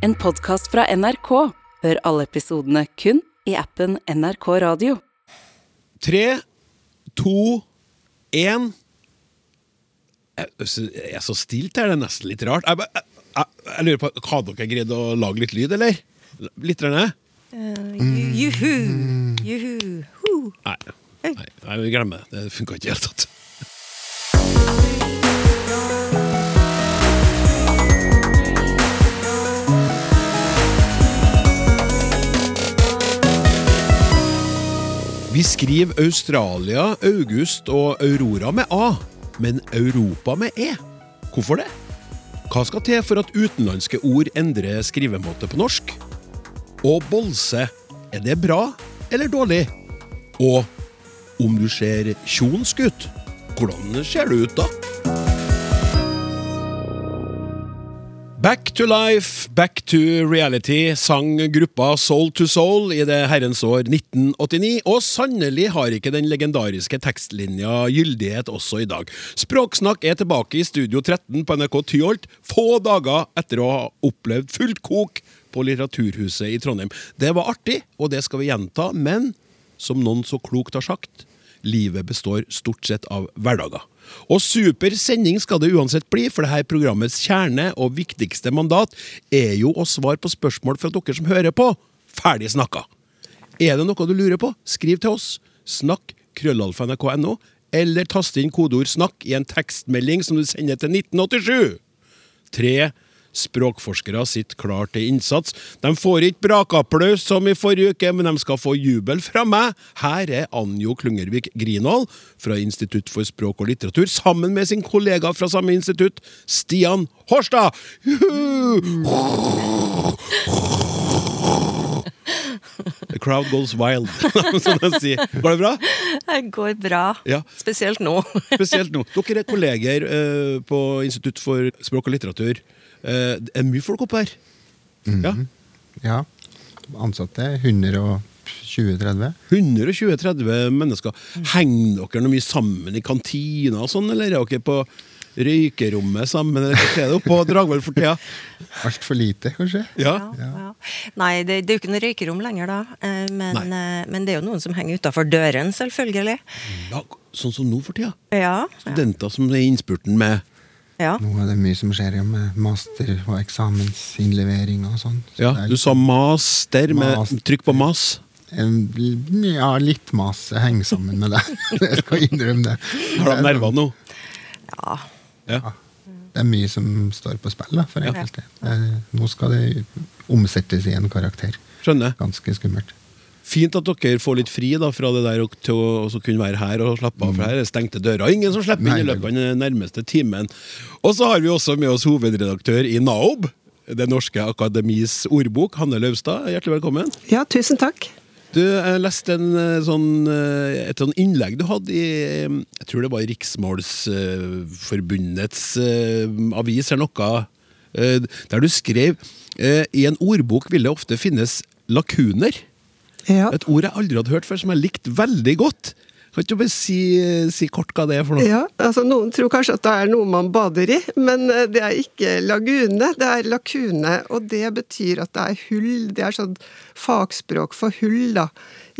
En podkast fra NRK. Hør alle episodene kun i appen NRK Radio. Tre, to, én Jeg er så stilt her, det er nesten litt rart. Jeg, jeg, jeg, jeg lurer på, Hadde dere greid å lage litt lyd, eller? Litt? Rene? Juhu! Juhu! Nei. Nei, nei, vi glemmer det. Det funka ikke i det hele tatt. Vi skriver Australia, August og Aurora med A, men Europa med E. Hvorfor det? Hva skal til for at utenlandske ord endrer skrivemåte på norsk? Og bolse, er det bra eller dårlig? Og om du ser tjonsk ut, hvordan ser du ut da? Back to life, back to reality, sang gruppa Soul to Soul i det herrens år 1989, og sannelig har ikke den legendariske tekstlinja gyldighet også i dag. Språksnakk er tilbake i Studio 13 på NRK Tyholt, få dager etter å ha opplevd fullt kok på Litteraturhuset i Trondheim. Det var artig, og det skal vi gjenta, men som noen så klokt har sagt, livet består stort sett av hverdager. Og super sending skal det uansett bli, for dette programmets kjerne og viktigste mandat er jo å svare på spørsmål fra dere som hører på. Ferdig snakka! Er det noe du lurer på, skriv til oss. Snakk krøllalfa.nrk.no, eller tast inn kodeord 'snakk' i en tekstmelding som du sender til 1987. Tre språkforskere sitter klar til innsats. De får ikke brakapplaus som i forrige uke, men de skal få jubel fra meg. Her er Anjo Klungervik Grinål fra Institutt for språk og litteratur, sammen med sin kollega fra samme institutt, Stian Horstad. The crowd goes wild, som de sier. Går det bra? Det går bra. Ja. Spesielt nå. Spesielt nå. Dere er kolleger eh, på Institutt for språk og litteratur. Eh, det er mye folk oppe her. Ja. Ja. Ansatte 120-30. 120-30 mennesker. Henger dere noe mye sammen i kantina og sånn, eller er dere på røykerommet sammen? Eller hva er det oppe på Dragvoll for tida? Altfor lite, kanskje. Ja. Ja. Nei, det, det er jo ikke noe røykerom lenger, da. Eh, Men, eh, men det er jo noen som henger utafor døren, selvfølgelig. ja. Sånn som nå for tida. Ja. ja. Studenter som er i innspurten med ja. Nå er det mye som skjer med master- og eksamensinnlevering og sånn. Så Ja, du sa master med master. trykk på mas. Ja, litt mas henger sammen med det. Jeg skal innrømme det. Har de nerver nå? ja. Ja. Det er mye som står på spill da, for enkelte. Ja. Nå skal det omsettes i en karakter. Skjønner. Ganske skummelt. Fint at dere får litt fri da, fra det der og til å også kunne være her og slappe av. For her er stengte dører. Ingen som slipper inn i løpet av den nærmeste timen. Og så har vi også med oss hovedredaktør i NAOB, Det norske akademis ordbok, Hanne Lauvstad. Hjertelig velkommen. Ja, tusen takk. Du, jeg leste en, eh, sånn, eh, et sånn innlegg du hadde i eh, Jeg tror det var i Riksmålsforbundets avis eller noe, der du skrev i en ordbok vil det ofte finnes lakuner. Ja. Et ord jeg aldri hadde hørt før, som jeg likte veldig godt. Kan ikke du bare si, si kort hva det er for noe? ja, altså Noen tror kanskje at det er noe man bader i, men eh, det er ikke lagune, det er lakune. Og det betyr at det er hull. Det er sånn fagspråk for hull da,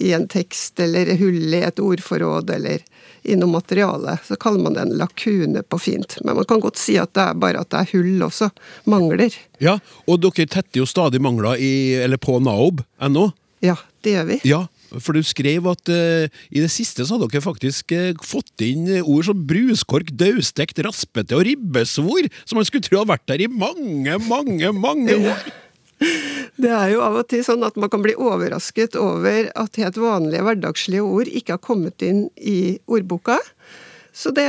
i en tekst, eller hull i et ordforråd, eller i noe materiale. Så kaller man det en lakune på fint. Men man kan godt si at det er bare at det er hull også. Mangler. Ja, Og dere tetter jo stadig mangler i, eller på naob.no. Ja, det gjør vi. Ja, for du skrev at uh, i det siste så hadde dere faktisk uh, fått inn ord som bruskork, daustekt, raspete og ribbesvor, som man skulle tro hadde vært der i mange, mange, mange år. Det er jo av og til sånn at man kan bli overrasket over at helt vanlige hverdagslige ord ikke har kommet inn i ordboka. Så det,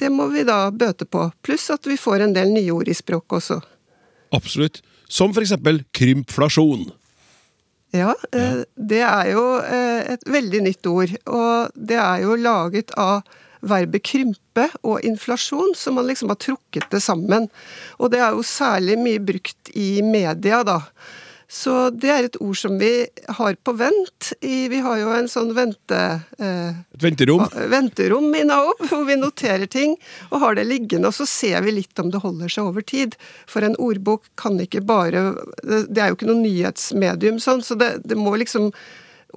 det må vi da bøte på. Pluss at vi får en del nye ord i språket også. Absolutt. Som for eksempel krympflasjon. Ja, eh, det er jo eh, et veldig nytt ord. Og det er jo laget av verbet krympe og inflasjon, som man liksom har trukket det sammen. Og det er jo særlig mye brukt i media, da. Så det er et ord som vi har på vent. Vi har jo en sånn vente... Eh, venterom. venterom i NAOB, hvor vi noterer ting og har det liggende. Og så ser vi litt om det holder seg over tid. For en ordbok kan ikke bare Det det er jo ikke noe nyhetsmedium sånn, så det, det må liksom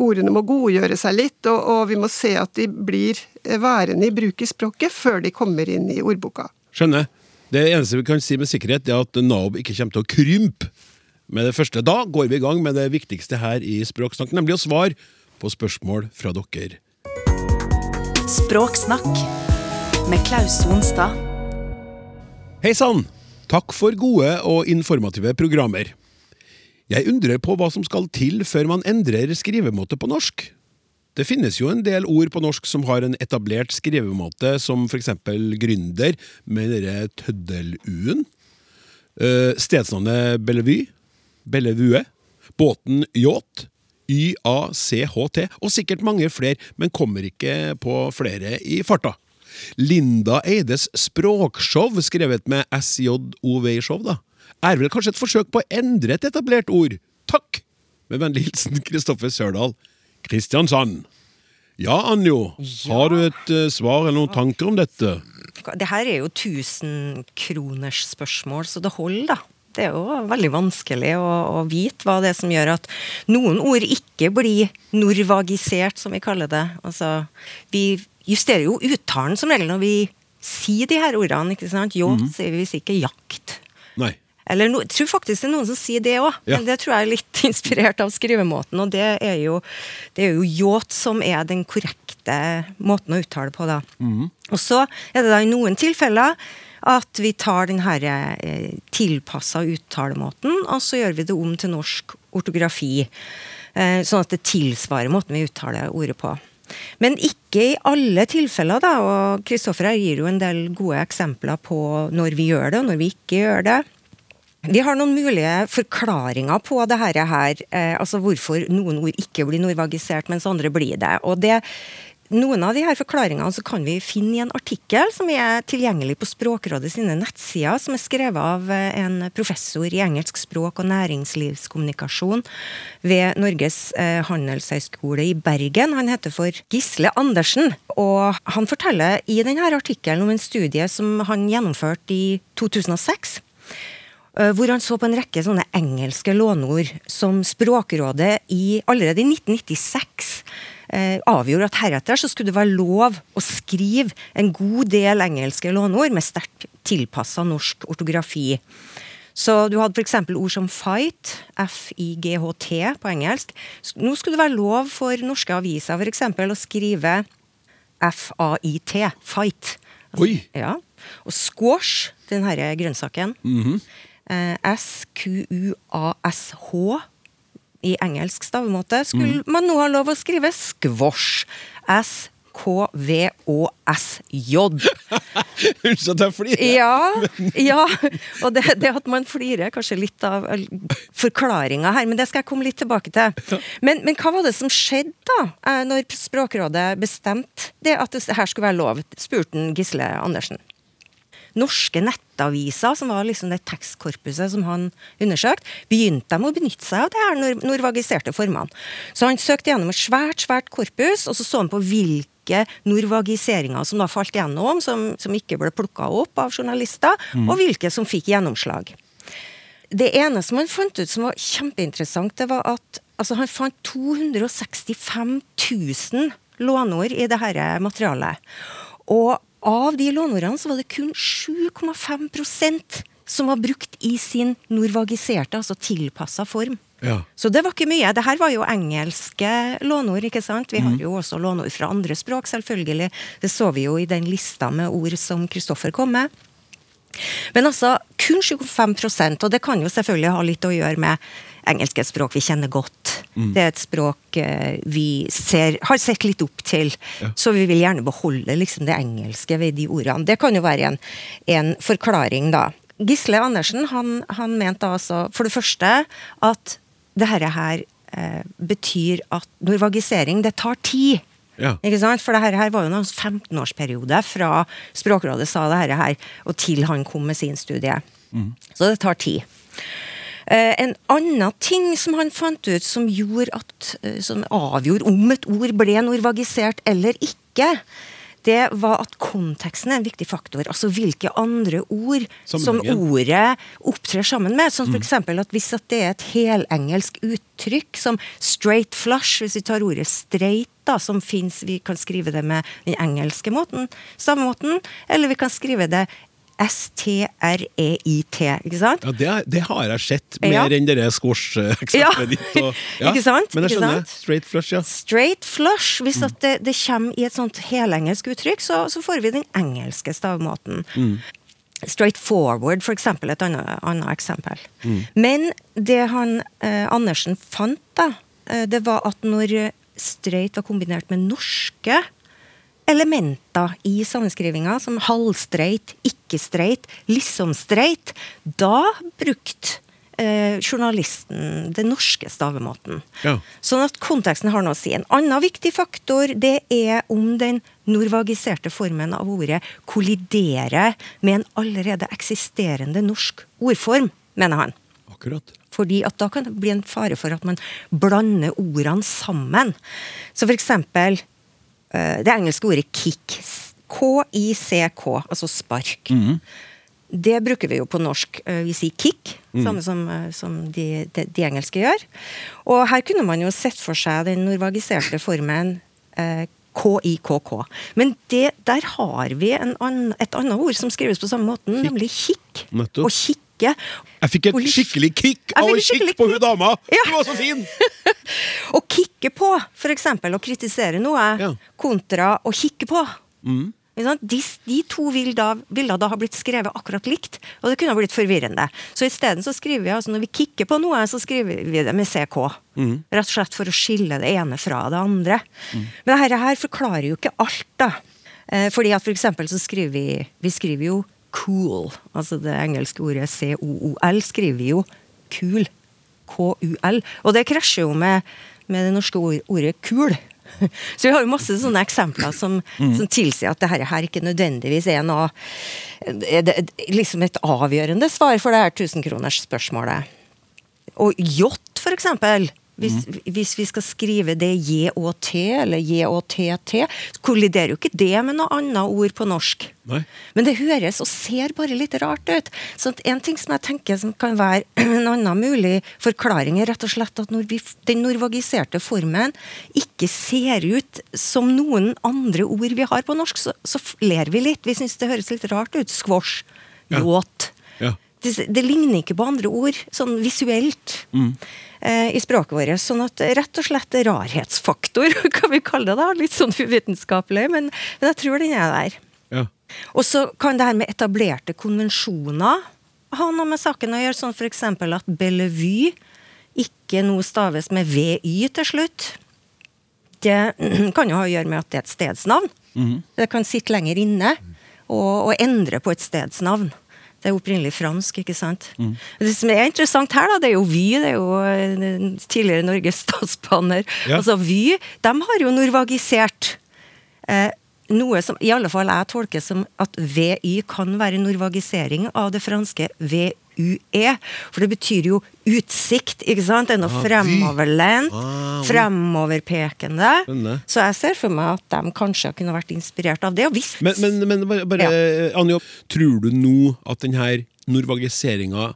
Ordene må godgjøre seg litt, og, og vi må se at de blir værende i bruk i språket før de kommer inn i ordboka. Skjønner. Det eneste vi kan si med sikkerhet, er at Naob ikke kommer til å krympe med det første. Da går vi i gang med det viktigste her i Språksnakk, nemlig å svare på spørsmål fra dere. Språksnakk med Klaus Sonstad. Hei sann! Takk for gode og informative programmer. Jeg undrer på hva som skal til før man endrer skrivemåte på norsk. Det finnes jo en del ord på norsk som har en etablert skrivemåte, som for eksempel gründer med denne tøddel-u-en. Eh, stedsnavnet Bellevue, Bellevue, båten yacht, YACHT, og sikkert mange flere, men kommer ikke på flere i farta. Linda Eides språkshow, skrevet med SJOV-show, da, er vel kanskje et forsøk på å endre et etablert ord. Takk! Med vennlig hilsen Kristoffer Sørdal, Kristiansand. Ja, Anjo, har du et uh, svar eller noen tanker om dette? Det her er jo 1000-kroners-spørsmål, så det holder, da. Det er jo veldig vanskelig å, å vite hva det er som gjør at noen ord ikke blir norvagisert, som vi kaller det. Altså, vi justerer jo uttalen som regel når vi sier de her ordene, ikke sant. Yacht sier vi hvis ikke jakt. Nei. Eller no, jeg tror faktisk det er noen som sier det òg, Ja. men det tror jeg er litt inspirert av skrivemåten. Og det er jo, det er jo yacht som er den korrekte måten å uttale på, da. Og så er det da i noen tilfeller at vi tar den herre eh, tilpassa uttalemåten, og så gjør vi det om til norsk ortografi. Eh, sånn at det tilsvarer måten vi uttaler ordet på. Men ikke i alle tilfeller, da. Og Kristoffer her gir jo en del gode eksempler på når vi gjør det, og når vi ikke gjør det. Vi har noen mulige forklaringer på det her, eh, altså hvorfor noen ord ikke blir norvagisert, mens andre blir det. Og det, noen av de her forklaringene så kan vi finne i en artikkel som er tilgjengelig på Språkrådet sine nettsider, som er skrevet av eh, en professor i engelsk språk og næringslivskommunikasjon ved Norges eh, handelshøyskole i Bergen. Han heter for Gisle Andersen, og han forteller i denne artikkelen om en studie som han gjennomførte i 2006 eh, hvor han så på en rekke sånne engelske låneord som Språkrådet i, allerede i 1996 eh, avgjorde at heretter så skulle det være lov å skrive en god del engelske låneord med sterkt tilpassa norsk ortografi. Så du hadde f.eks. ord som fight, F-I-G-H-T på engelsk. Nå skulle det være lov for norske aviser eksempel å skrive F-A-I-T, fight. Oi! Ja. Og squash, den herre grønnsaken. eh, S-Q-U-A-S-H i engelsk stavemåte. Skulle man nå ha lov å skrive squash? S-K-V-Å-S-J. Unnskyld at jeg flirer. Ja, ja. og det, det at man flirer, er kanskje litt av forklaringa her, men det skal jeg komme litt tilbake til. Men, men hva var det som skjedde da, eh, når Språkrådet bestemte det at det her skulle være lov? spurte Gisle Andersen. Norske nettaviser, som var liksom det tekstkorpuset som han undersøkte, begynte de å benytte seg av det her nor norvagiserte formene. Så han søkte gjennom et svært, svært korpus, og så så han på hvilke norvagiseringer som da falt gjennom, som, som ikke ble plukka opp av journalister, og hvilke som fikk gjennomslag. Det ene som han fant ut som var kjempeinteressant, det var at altså, han fant 265 000 låneord i det her materialet. Og av de låneordene så var det kun 7,5% som var brukt i sin norvagiserte, altså tilpassa form. Ja. Så det var ikke mye. Det her var jo engelske låneord, ikke sant. Vi har jo også låneord fra andre språk, selvfølgelig. Det så vi jo i den lista med ord som Kristoffer kom med. Men altså, kun 25% og det kan jo selvfølgelig ha litt å gjøre med engelsk er et språk vi kjenner godt. Det er et språk eh, vi ser, har sett litt opp til. Så vi vil gjerne beholde liksom det engelske ved de ordene. Det kan jo være en, en forklaring, da. Gisle Andersen han, han mente altså for det første at det her, her eh, betyr at norvagisering, det tar tid. Ja. For det her, her var jo en 15-årsperiode fra Språkrådet sa det her, her, og til han kom med sin studie. Så det tar tid. Eh, en annen ting som han fant ut som, at, eh, som avgjorde om et ord ble norvagisert eller ikke, det var at konteksten er en viktig faktor. Altså hvilke andre ord som ordet opptrer sammen med. Som for eksempel at hvis at det er et helengelsk uttrykk som straight flush, hvis vi tar ordet straight, da, som fins Vi kan skrive det med den engelske måten, stavemåten, eller vi kan skrive det S-T-R-E-I-T, ikke sant? Ja, det, det har jeg sett, Ja. mer enn det squash-eksempelet ditt. Og, Ikke sant? Men jeg skjønner. Straight flush, ja. Straight flush. Hvis at det, det kommer i et sånt helengelsk uttrykk, så, så får vi den engelske stavemåten. Straight forward, for eksempel, et annet, annet eksempel. Men det han eh, Andersen fant, da, eh, det var at når straight var kombinert med norske elementer i sammenskrivinga, som halvstreit, ikke-streit, liksom-streit, da brukte eh, journalisten den norske stavemåten. Ja. Sånn at konteksten har noe å si. En annen viktig faktor det er om den norvagiserte formen av ordet kolliderer med en allerede eksisterende norsk ordform, mener han. Akkurat. Fordi at da kan det bli en fare for at man blander ordene sammen. Så for eksempel det engelske ordet kick. K-i-c-k, altså spark. Det bruker vi jo på norsk. Eh, Vi sier kick, samme som, eh, som de, de, de engelske gjør. Og her kunne man jo sett for seg den norvagiserte formen eh, K-i-k-k. Men det, der har vi en et annet ord som skrives på samme måten, nemlig kikk. Nettopp. Og kikke. Jeg fikk et skikkelig kick av å kikke på hun dama! Ja. Hun var så fin! Å kikke på, for eksempel, å kritisere noe, Ja. kontra å kikke på. Mm. Ikke? De, de to vil da, ville da ha blitt skrevet akkurat likt, og det kunne ha blitt forvirrende. Så isteden så skriver vi altså når vi kikker på noe, så skriver vi det med CK. Mm. Rett og slett for å skille det ene fra det andre. Men dette her forklarer jo ikke alt, da. Eh, fordi at for eksempel så skriver vi Vi skriver jo cool. Altså det engelske ordet C-O-O-L skriver vi jo kul. K-U-L. Og det krasjer jo med, med det norske ord, ordet kul. Så vi har jo masse sånne eksempler som, som tilsier at dette her ikke nødvendigvis er noe er det, liksom et avgjørende svar for det her tusenkronersspørsmålet. Og yacht, for eksempel. Hvis, hvis vi skal skrive det J-Å-T eller J-Å-T-T, kolliderer jo ikke det med noe annet ord på norsk. Nei. Men det høres og ser bare litt rart ut. Så en ting som jeg tenker som kan være en annen mulig forklaring, er rett og slett at når vi, den norvagiserte formen ikke ser ut som noen andre ord vi har på norsk, så, så ler vi litt. Vi syns det høres litt rart ut. Squash, Ja. yacht. Ja. Det, det ligner ikke på andre ord, sånn visuelt, eh, i språket vårt. Sånn at rett og slett rarhetsfaktor, kan vi kalle det da. Litt sånn uvitenskapelig, men, men jeg tror den er der. Ja. Og så kan det her med etablerte konvensjoner ha noe med saken å gjøre, sånn f.eks. at Bellevue ikke nå staves med VY til slutt. Det kan jo ha å gjøre med at det er et stedsnavn. Det kan sitte lenger inne og, og endre på et stedsnavn. Det er opprinnelig fransk, ikke sant. Det som er interessant her, da, det er jo Vy, det er jo eh, tidligere Norges statsbaner. Ja. Altså Vy, de har jo norvagisert. Eh, noe som i alle fall jeg tolker som at VY kan være norvagisering av det franske VUE. For det betyr jo utsikt, ikke sant? Det er noe Ah, fremoverlent, Ah, fremoverpekende. Så jeg ser for meg at de kanskje kunne vært inspirert av det. Og visst Men, men, men bare, bare Anja, tror du nå at denne norvagiseringa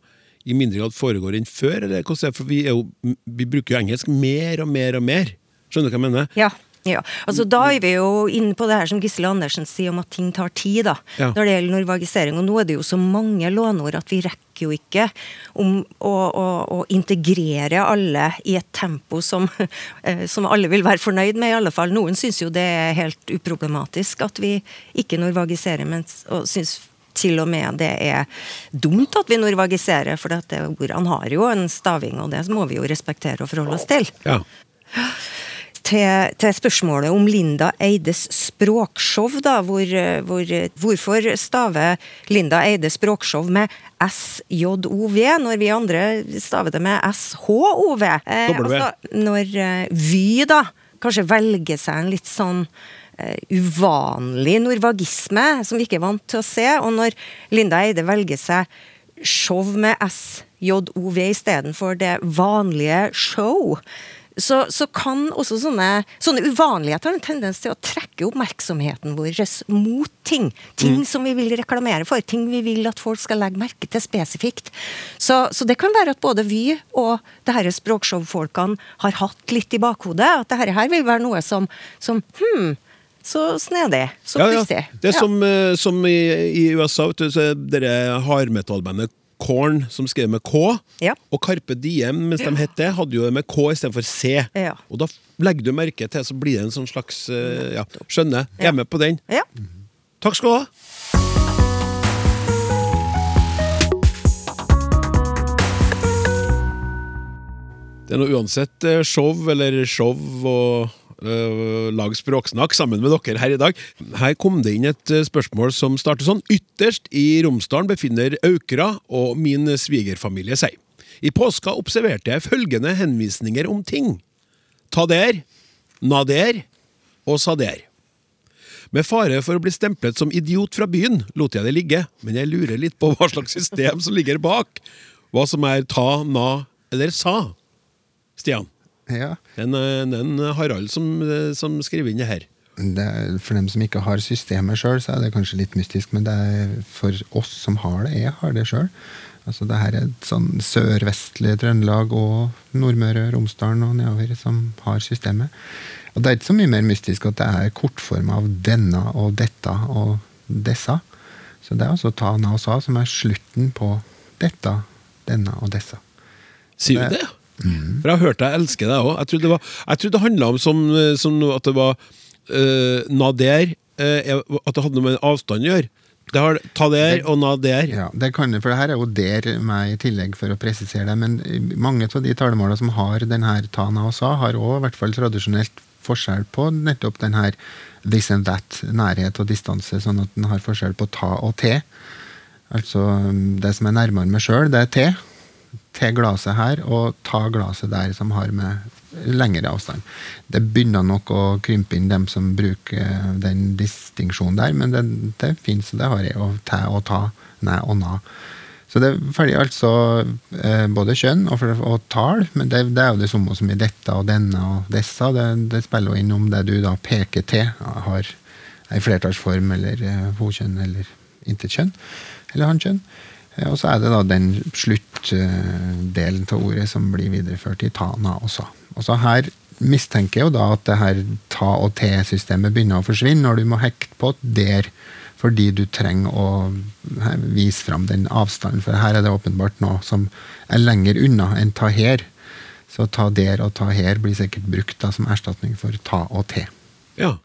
i mindre grad foregår enn før? Eller er? For vi, jo, vi bruker jo engelsk mer og mer og mer. Skjønner du hva jeg mener? Ja. Ja, altså Da er vi jo inne på det her som Gisle Andersen sier om at ting tar tid. da, Ja. Når det gjelder norvagisering. Og nå er det jo så mange låneord at vi rekker jo ikke om å, å, å integrere alle i et tempo som, eh, som alle vil være fornøyd med. i alle fall. Noen syns jo det er helt uproblematisk at vi ikke norvagiserer, men og syns til og med det er dumt at vi norvagiserer, for dette ordene har jo en staving, og det må vi jo respektere og forholde oss til Ja. til, til spørsmålet om Linda Eides språkshow, da, hvor, hvor, hvorfor staver Linda Eide språkshow med SJOV, når vi andre staver det med SHOV? Eh, altså, når eh, Vy da kanskje velger seg en litt sånn eh, uvanlig norvagisme, som vi ikke er vant til å se, og når Linda Eide velger seg show med SJOV JOV istedenfor det vanlige show, så, så, kan også sånne, sånne, uvanligheter ha en tendens til å trekke oppmerksomheten vår mot ting. Ting mm. som vi vil reklamere for, ting vi vil at folk skal legge merke til spesifikt. Så, så det kan være at både vi og det her språkshow-folkene har hatt litt i bakhodet at dette her vil være noe som, som hmm, så snedig. Så ja, ja. Det er ja. som, eh, som, i, i USA, vet du, så dere hardmetallbandet Korn, som skrev med K, ja. og Carpe Diem, mens de het det, hadde jo det med K istedenfor C. Ja. Og da legger du merke til, så blir det en sånn slags uh, Ja, skjønner. Jeg er med på den. Ja. Takk skal du ha. Det er nå uansett eh, show eller show og uh, lage språksnakk sammen med dere her i dag. Her kom det inn et uh, spørsmål som starter sånn. Ytterst i Romsdalen befinner Aukra og min svigerfamilie seg. I påska observerte jeg følgende henvisninger om ting. Ta der, na der og sa der. Med fare for å bli stemplet som idiot fra byen, lot jeg det ligge, men jeg lurer litt på hva slags system som ligger bak. Hva som er ta, na eller sa. Stian? Ja. En, en Harald som, som, skriver inn det her. Det for dem som ikke har systemet sjøl, så er det kanskje litt mystisk, men det er for oss som har det. Jeg har det sjøl. Altså, det her er et sånn sørvestlig Trøndelag og Nordmøre, Romsdalen og nedover som har systemet. Og det er ikke så mye mer mystisk at det er kortform av denne og dette og disse. Så det er altså ta, na og sa som er slutten på dette, denne og disse. Sier du det? Mm. For jeg har hørt deg elske deg òg. Jeg trodde det, var, det handla om som, som, at det var uh, nader uh, At det hadde noe med avstand å gjøre. Det har ta der og na der. Ja, det kan det, for det her er jo der meg i tillegg, for å presisere det. Men mange av de talemålene som har denne ta, na og sa, har òg i hvert fall tradisjonelt forskjell på nettopp den her this and that, nærhet og distanse, sånn at den har forskjell på ta og te. Altså det som er nærmere meg sjøl, det er te til glasset her og ta glasset der som har med lengre avstand. Det begynner nok å krympe inn dem som bruker den distinksjonen der, men det, det fins, og det har jeg. Og tæ og ta, næ og na. Så det følger altså eh, både kjønn og, og tall, men det, det, er jo det samme som i dette og denne og disse. Det, det spiller jo inn om det du da peker til, har ei flertallsform eller eh, hokjønn eller intetkjønn, eller hankjønn. Eh, og så er det da den sluttdelen av ordet som blir videreført i tana også. Og så her mistenker jeg jo da at det her ta og te-systemet begynner å forsvinne når du må hekte på der fordi du trenger å vise fram den avstanden. For her er det åpenbart noe som er lenger unna enn ta her. Så ta der og ta her blir sikkert brukt da som erstatning for ta og te. Ja.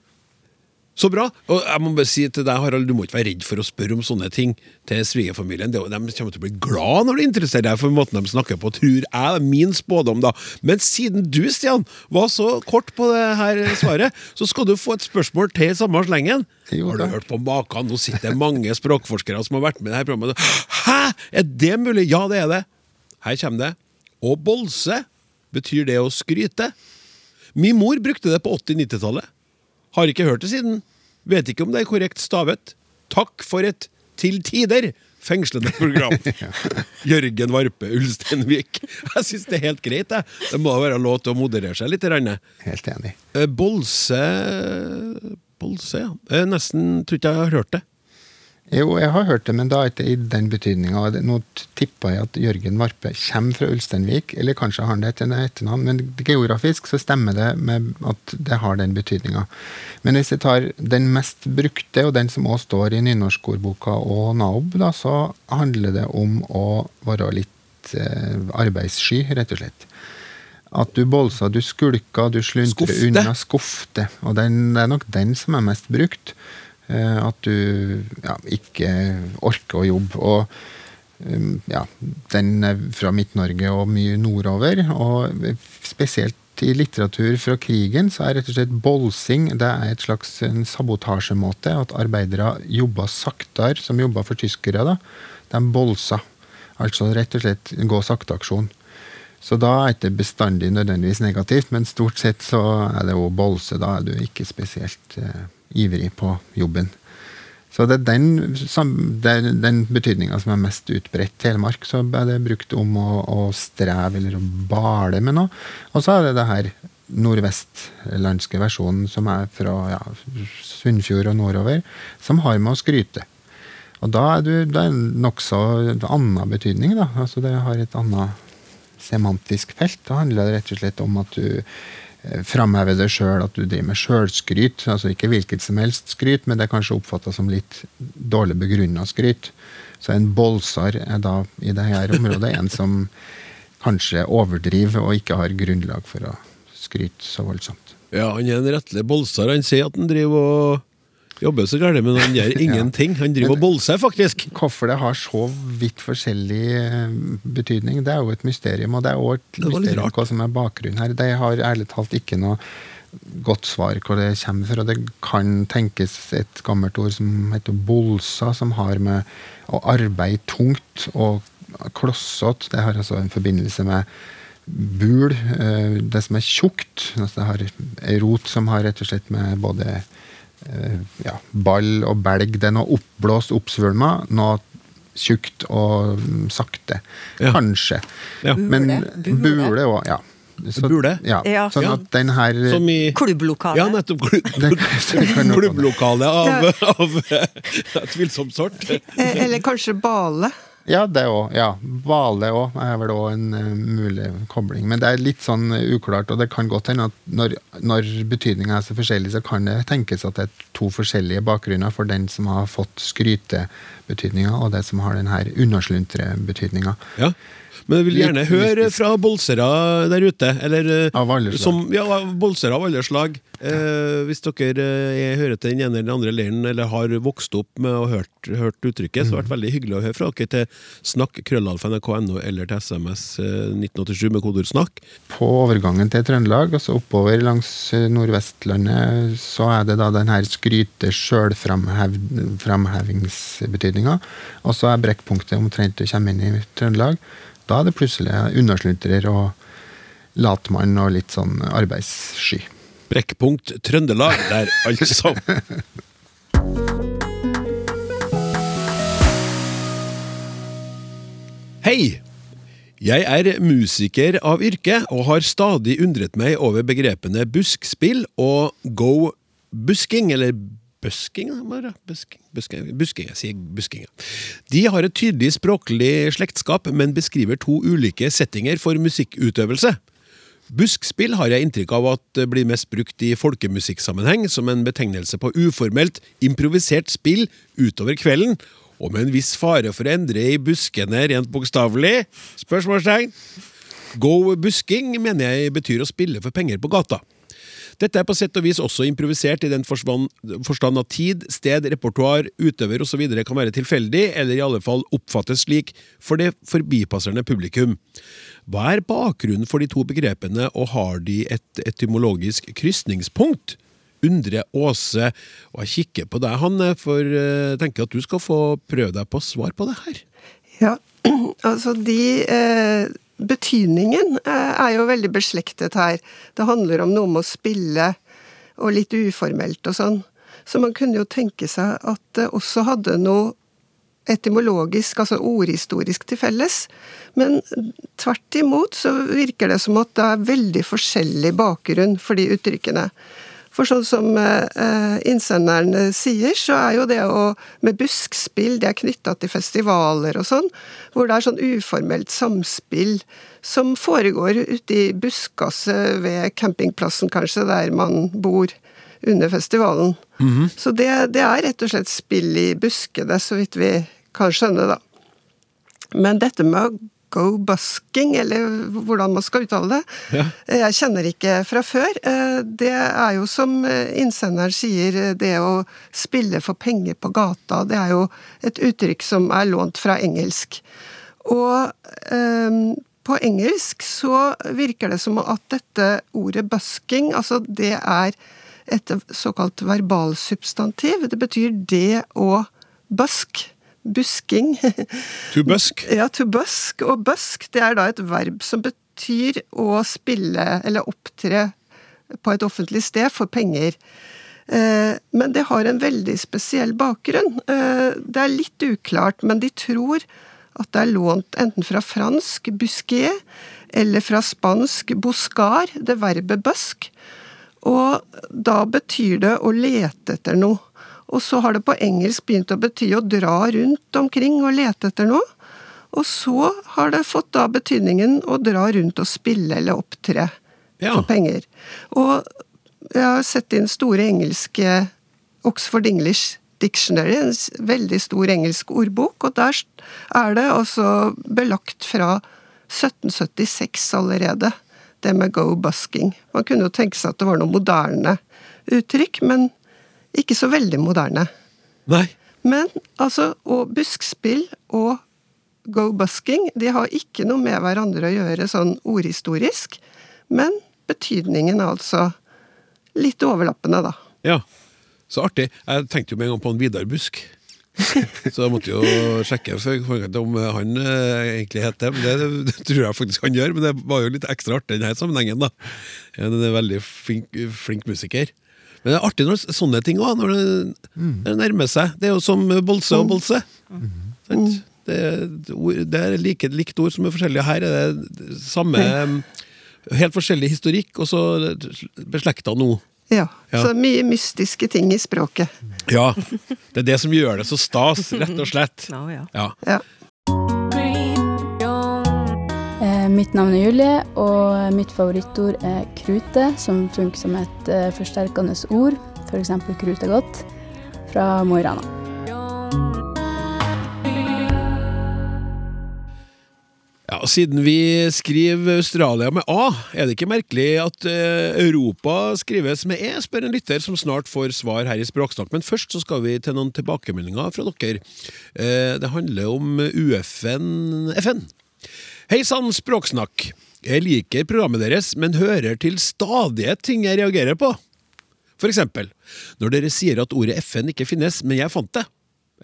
Så bra! Og jeg må bare si til deg, Harald, du må ikke være redd for å spørre om sånne ting til svigerfamilien. De kommer til å bli glad når du interesserer deg for måten de snakker på, tror jeg. er Min spådom, da. Men siden du, Stian, var så kort på det her svaret, så skal du få et spørsmål til i samme slengen. Har du hørt på maken? Nå sitter det mange språkforskere som har vært med i dette programmet. Hæ! Er det mulig? Ja, det er det. Her kommer det. Å bolse betyr det å skryte. Min mor brukte det på 80-90-tallet. Har ikke hørt det siden. Vet ikke om det er korrekt stavet. Takk for et til tider fengslende program. Jørgen Varpe Ulsteinvik. Jeg syns det er helt greit, det. Det må være lov til å moderere seg litt. Helt enig. Eh, Bolse Bolse, ja. Jeg nesten tror ikke jeg har hørt det. Jo, jeg har hørt det, men da ikke i den betydninga. Nå tippa jeg at Jørgen Varpe kommer fra Ulsteinvik, eller kanskje har han det etter etternavn, men geografisk så stemmer det med at det har den betydninga. Men hvis jeg tar den mest brukte, og den som også står i nynorskordboka og NAOB, da, så handler det om å være litt eh, arbeidssky, rett og slett. At du bolsa, du skulka, du sluntrer unna. Skofte. Og den, det er nok den som er mest brukt. Eh, at du ja, ikke orker å jobbe. Og um, ja, den er fra Midt-Norge og mye nordover. Og spesielt i litteratur fra krigen så er rett og slett bolsing det er et slags sabotasjemåte. At arbeidere jobba saktere, som jobba for tyskere. da, De bolsa. Altså rett og slett gå sakte-aksjon. Så da er det ikke bestandig nødvendigvis negativt, men stort sett så er det jo bolse. Da er du ikke spesielt eh, ivrig på jobben. Så det er den, den betydninga som er mest utbredt. Telemark så er det brukt om å, å streve eller å bale med noe. Og så er det det her nordvestlandske versjonen som er fra ja, Sunnfjord og nordover, som har med å skryte. Og da er du, det er nokså annen betydning, da. Altså det har et annet semantisk felt. Da handler det rett og slett om at du eh, framhever deg sjøl, at du driver med sjølskryt. Altså ikke hvilket som helst skryt, men det er kanskje oppfatta som litt dårlig begrunna skryt. Så en bolsar er da i dette området en som kanskje overdriver og ikke har grunnlag for å skryte så voldsomt. Ja, han er en rettelig bolsar. Han sier at han driver og jobber så gærent, men han gjør ingenting. Han driver og bolser, faktisk. Hvorfor det har så vidt forskjellig eh, betydning, det er jo et mysterium. Og det er òg et mysterium hva som er bakgrunnen her. De har ærlig talt ikke noe godt svar hvor det kommer fra. Det kan tenkes et gammelt ord som heter bolsa, som har med å arbeide tungt og klossete Det har altså en forbindelse med bul, eh, det som er tjukt. Altså det har ei rot som har rett og slett med både ja, ball og belg. Det er noe oppblåst, oppsvulma, noe tjukt og mm, sakte. Ja. Kanskje. Ja. Men Bule. òg, ja. Så- Bule? Ja. Ja. Sånn at den her Som i Klubblokalet. Ja, nettopp. Klubblokale av, av eh, tvilsom sort. Eh, Eller kanskje bale. Ja, det òg. Ja. Hvale òg er vel òg en uh, mulig kobling. Men det er litt sånn eh, uklart, og det kan godt hende at når, når betydninga er så forskjellig, så kan det tenkes at det er to forskjellige bakgrunner for den som har fått skrytebetydninga, og det som har den her undersluntre betydninga. Ja. Men jeg vil gjerne høre fra bolsere der ute. Eller, eh, Av alle slag. Som, ja, bolsere av alle slag. Eh, hvis dere eh, hører til den ene eller den andre leiren, eller har vokst opp med og hørt, hørt uttrykket, så har det vært veldig hyggelig å høre fra dere til snakk krøllalfa.nrk.no eller til SMS eh, 1987 med kodeord 'snakk'. På overgangen til Trøndelag, altså oppover langs eh, Nordvestlandet, så er det da den her skryte sjølframhevingsbetydninga. Og så er brekkpunktet omtrent du kommer inn i Trøndelag. Da er det plutselig unnaslunter og latmann og litt sånn arbeidssky. Brekkpunkt Trøndelag der, altså. Hei! Jeg er musiker av yrke og har stadig undret meg over begrepene buskspill og go busking, eller busking. Busking, busking, busking, jeg sier busking. De har et tydelig språklig slektskap, men beskriver to ulike settinger for musikkutøvelse. Buskspill har jeg inntrykk av at blir mest brukt i folkemusikksammenheng som en betegnelse på uformelt, improvisert spill utover kvelden, og med en viss fare for å endre i buskene rent bokstavelig. Spørsmålstegn. Go busking mener jeg betyr å spille for penger på gata. Dette er på sett og vis også improvisert i den forstand at tid, sted, repertoar, utøver osv. kan være tilfeldig, eller i alle fall oppfattes slik for det forbipasserende publikum. Hva er bakgrunnen for de to begrepene, og har de et etymologisk krysningspunkt? Undre Åse, og jeg kikker på deg, Hanne, for jeg tenker at du skal få prøve deg på svar på det her. Ja, altså de eh, Betydningen eh, er jo veldig beslektet her. Det handler om noe med å spille, og litt uformelt og sånn. Så man kunne jo tenke seg at det også hadde noe etymologisk, altså ordhistorisk, til felles. Men tvert imot så virker det som at det er veldig forskjellig bakgrunn for de uttrykkene. For sånn som eh, innsenderen eh, sier, så er jo det å med buskspill det er knytta til festivaler og sånn, hvor det er sånn uformelt samspill som foregår ute i buskaset ved campingplassen, kanskje, der man bor under festivalen. Så det, det er rett og slett spill i buskene, så vidt vi kan skjønne, da. Men dette med å go busking, eller hvordan man skal uttale det, Ja. jeg kjenner ikke fra før. Eh, Det er jo som eh, innsenderen sier, eh, det å spille for penger på gata, det er jo et uttrykk som er lånt fra engelsk. Og um, på engelsk så virker det som at dette ordet busking, altså det er et såkalt verbalsubstantiv. Det betyr det å busk. Busking. To busk. Ja, to busk. Og busk det er da et verb som betyr å spille eller opptre på et offentlig sted for penger. Eh, men det har en veldig spesiell bakgrunn. Eh, det er litt uklart, men de tror at det er lånt enten fra fransk 'busquet' eller fra spansk 'buscar', det verbet 'busk'. Og da betyr det å lete etter noe. Og så har det på engelsk begynt å bety å dra rundt omkring og lete etter noe. Og så har det fått da betydningen å dra rundt og spille eller opptre Ja. for penger. Og jeg har sett inn store engelske Oxford English Dictionary, en veldig stor engelsk ordbok, og der er det altså belagt fra 1776 allerede, det med go busking. Man kunne jo tenke seg at det var noe moderne uttrykk, men ikke så veldig moderne. Nei. Men altså, og buskspill og go busking, de har ikke noe med hverandre å gjøre sånn ordhistorisk, men betydningen er altså litt overlappende, da. Ja. Så artig. Jeg tenkte jo med en gang på en Vidar Busk. Så jeg måtte jo sjekke om han eh, egentlig het det. Men det, tror jeg faktisk han gjør, men det var jo litt ekstra artig i denne sammenhengen. da. En veldig flink, flink musiker. Men det er artig når sånne ting òg, når det, det nærmer seg. Det er jo som bolse og bolse. Sant? Det, er- det er like, likt ord som er forskjellige. Her er det samme Helt forskjellig historikk, og så beslekta nå. Ja, Ja. Så mye mystiske ting i språket. Ja, det er det som gjør det så stas, rett og slett. Ja, ja. Ja. Eh, mitt navn er Julie, og mitt favorittord er krute, som funker som et eh, forsterkende ord, f.eks. krute godt, fra Mo i Rana. Ja, Siden vi skriver Australia med A, er det ikke merkelig at eh, Europa skrives med E, spør en lytter som snart får svar her i Språksnakk. Men først så skal vi til noen tilbakemeldinger fra dere. Det handler om UFN FN. Hei sann, Språksnakk. Jeg liker programmet deres, men hører til stadighet ting jeg reagerer på. For eksempel, når dere sier at ordet FN ikke finnes, men jeg fant det.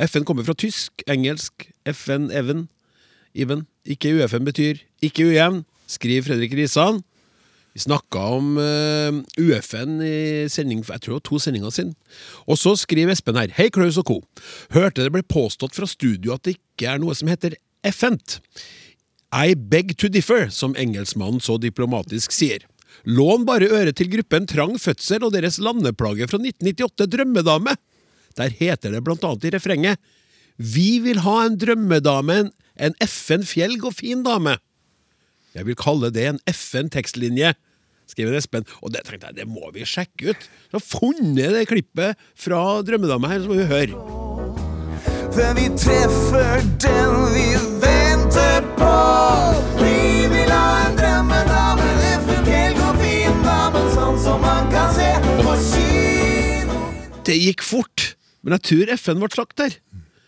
FN kommer fra tysk, engelsk, FN, even, even. Ikke UFN betyr ikke ujevn, skriver Fredrik Risan. Vi snakka om uh, UFN i sending, jeg tror det var to sendinger siden. Og så skriver Espen her. Hei, Klaus og co. Hørte det ble påstått fra studio at det ikke er noe som heter FN-t. I beg to differ, som engelskmannen så diplomatisk sier. Lån bare øret til gruppen Trang fødsel og deres landeplage fra 1998, Drømmedame. Der heter det blant annet i refrenget Vi vil ha en drømmedame, en- FN fjellg og fin dame. Jeg vil kalle det en FN-tekstlinje, skriver Espen. Og det tenkte jeg, det må vi sjekke ut. Så har funnet det klippet fra Drømmedame her, så må vi høre. Hvem vi treffer den vi venter på. Vi vil ha en drømmedame, en fjell og fin dame, sånn som man kan se på kino. Det gikk fort, men jeg tror FN ble slakt der.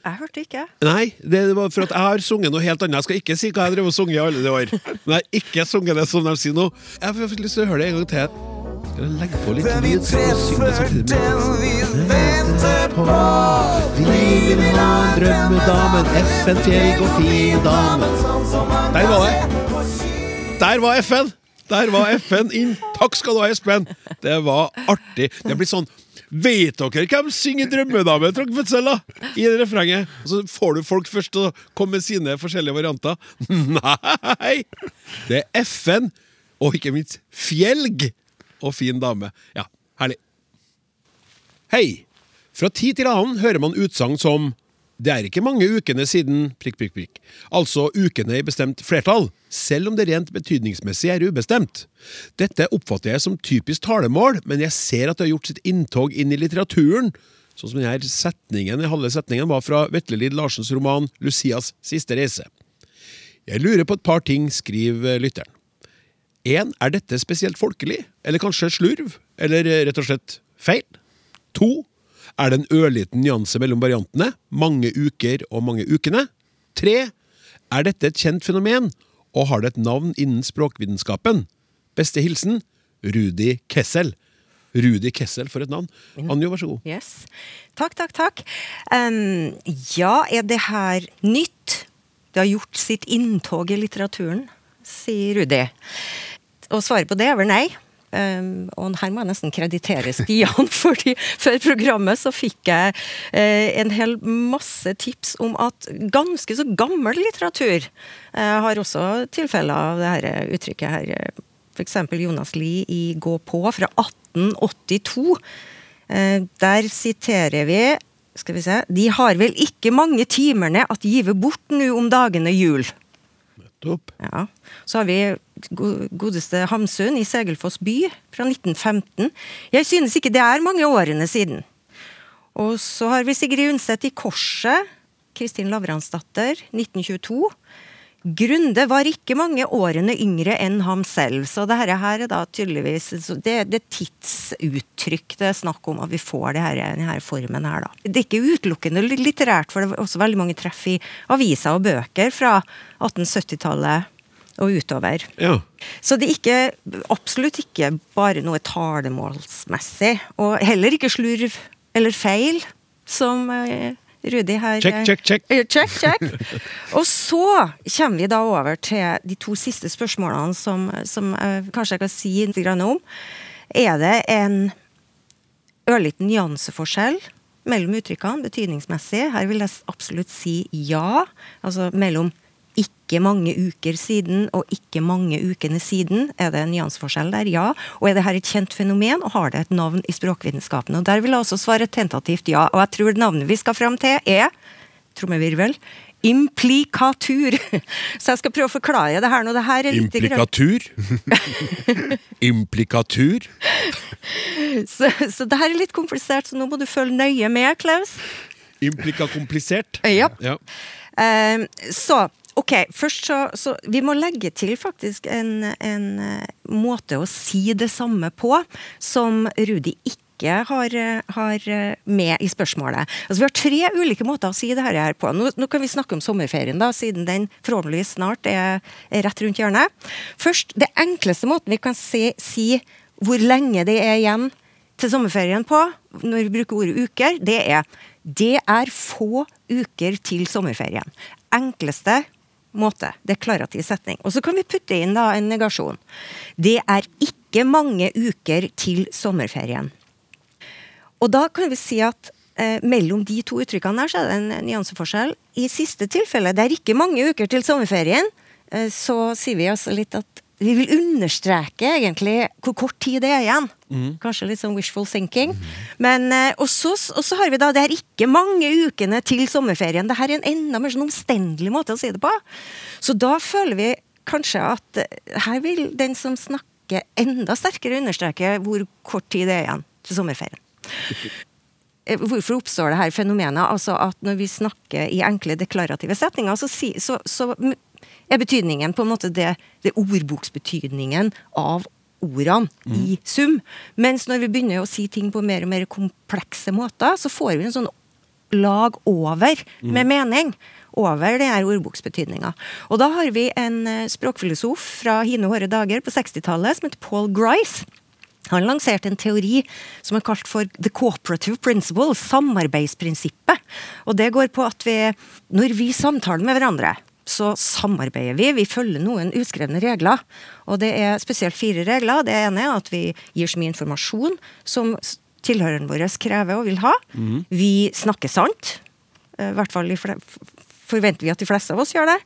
Jeg hørte ikke. Nei, det var for at jeg har sunget noe helt annet. Jeg skal ikke si hva jeg har sunget i alle de år. Men jeg har ikke sunget det som de sier nå. Jeg får lyst til å høre det en gang til. Skal jeg legge på litt lyd? så synger jeg samtidig med- vi venter på. Vi vil ha drømmedamen, FN-fjell og fin dame. Sånn Der var det. Der var FN! Der var FN inn. Takk skal du ha, Espen. Det var artig. Det blir sånn Vet dere hvem synger 'Drømmedame' Trang fødsel. I det refrenget. Og så får du folk først til å komme med sine forskjellige varianter. Nei! Det er FN, og ikke minst Fjelg og fin dame. Ja, herlig. Hei! Fra tid til annen hører man utsagn som det er ikke mange ukene siden prikk, prikk, prikk. Altså ukene i bestemt flertall, selv om det rent betydningsmessig er ubestemt. Dette oppfatter jeg som typisk talemål, men jeg ser at det har gjort sitt inntog inn i litteraturen. Sånn som denne setningen, halve setningen var fra Vetle Lid Larsens roman 'Lucias siste reise'. Jeg lurer på et par ting, skriver lytteren. En, er dette spesielt folkelig? Eller kanskje slurv? Eller eh, rett og slett feil? 2. er det en ørliten nyanse mellom variantene? Mange uker og mange ukene? 3. er dette et kjent fenomen? Og har det et navn innen språkvitenskapen? Beste hilsen Rudi Kessel. Rudi Kessel, for et navn. Anjo, vær så god. Yes. Takk, takk, takk. Um, ja, er det her nytt? Det har gjort sitt inntog i litteraturen, sier Rudi. Og svaret på det er vel nei. Um, og her må jeg nesten kreditere Stian, fordi før programmet så fikk jeg uh, en hel masse tips om at ganske så gammel litteratur uh, har også tilfeller av det her uttrykket her. F.eks. Jonas Lie i Gå på fra 1882. Uh, der siterer vi skal vi se De har vel ikke mange timerne at give bort nu om dagene jul. Nettopp. Ja. Så har vi godeste Hamsun i Segelfoss by fra 1915. Jeg synes ikke det er mange årene siden. Og så har vi Sigrid Undset i Korset. Kristin Lavransdatter, 1922. Grunde var ikke mange årene yngre enn ham selv, så det her er da tydeligvis det, det er tidsuttrykk det er snakk om at vi får det her, denne formen her, da. Det er ikke utelukkende litterært, for det var også veldig mange treff i aviser og bøker fra 1870-tallet og utover. Ja. Så det er ikke, absolutt ikke bare noe talemålsmessig, og heller ikke slurv eller feil, som eh, Rudi her Check, check, check. Eh, Check, check. Og så kommer vi da over til de to siste spørsmålene som, som jeg kanskje jeg kan si litt om. Er det en ørliten nyanseforskjell mellom uttrykkene betydningsmessig? Her vil jeg absolutt si ja. Altså mellom ikke mange uker siden og ikke mange ukene siden. Er det en nyanseforskjell der? Ja. Og er det her et kjent fenomen, og har det et navn i språkvitenskapen? Og der vil jeg også svare tentativt ja. Og jeg tror navnet vi skal fram til, er trommevirvel. Implikatur. Så jeg skal prøve å forklare det her nå. Det her er litt Implikatur. Implikatur. så, så det her er litt komplisert, så nå må du følge nøye med, Klaus. Implikakomplisert. Ja. Ja. Uh, så ok, først så, så Vi må legge til faktisk en, en eh, måte å si det samme på som Rudi ikke har, eh, har eh, med i spørsmålet. Altså Vi har tre ulike måter å si det her på. Nå, nå kan vi snakke om sommerferien, da, siden den forhåpentligvis snart er, er rett rundt hjørnet. Først, Det enkleste måten vi kan si, si hvor lenge det er igjen til sommerferien på, når vi bruker ordet uker, det er det er få uker til sommerferien. Enkleste måte. Deklarativ setning. Og så kan vi putte inn da en negasjon. Det er ikke mange uker til sommerferien. Og da kan vi si at eh, mellom de to uttrykkene der så er det en nyanseforskjell. I siste tilfelle, det er ikke mange uker til sommerferien, eh, så sier vi altså litt at vi vil understreke egentlig hvor kort tid det er igjen. Kanskje litt sånn wishful thinking. Men, eh, og, så, har vi da Det er ikke mange ukene til sommerferien. Det her er en enda mer sånn omstendelig måte å si det på. Så da føler vi kanskje at eh, her vil den som snakker enda sterkere understreke hvor kort tid det er igjen til sommerferien. Eh, Hvorfor oppstår det her fenomenet? Altså at når vi snakker i enkle deklarative setninger, så, så, så er betydningen på en måte det, det ordboksbetydningen av ordene i sum. Mens når vi begynner å si ting på mer og mer komplekse måter, så får vi en sånn lag over med mening. Over det her ordboksbetydninga. Og da har vi en eh, språkfilosof fra hine hårde dager på 60-tallet som heter Paul Grice. Han lanserte en teori som er kalt for the cooperative principle, samarbeidsprinsippet. Og det går på at vi, når vi samtaler med hverandre, så samarbeider vi. Vi følger noen uskrevne regler. Og det er spesielt fire regler. Det ene er at vi gir så mye informasjon som tilhøreren vår krever og vil ha. Vi snakker sant. Eh, I hvert fall i forventer vi at de fleste av oss gjør det.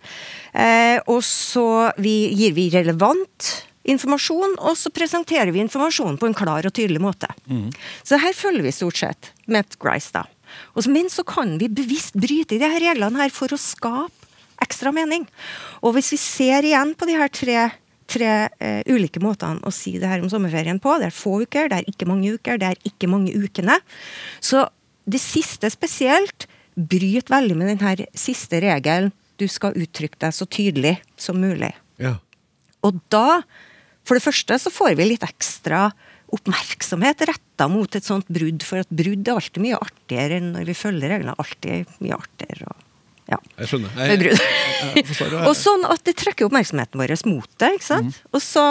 Eh, og så vi, gir vi relevant informasjon, og så presenterer vi informasjonen på en klar og tydelig måte. Så her følger vi stort sett med Grice, da. Og men så kan vi bevisst bryte i de her reglene her for å skape ekstra mening. Og hvis vi ser igjen på de her tre, tre eh, ulike måtene å si det her om sommerferien på, det er få uker, det er ikke mange uker, det er ikke mange ukene, så det siste spesielt bryter veldig med den her siste regelen. Du skal uttrykke deg så tydelig som mulig. Ja. Og da, for det første, så får vi litt ekstra oppmerksomhet retta mot et sånt brudd, for at brudd er alltid mye artigere enn når vi følger reglene. Alltid mye artigere. Og, ja. Jeg skjønner. Jeg, Jeg, jeg og sånn at det trekker oppmerksomheten vår mot det. ikke sant? Og, så,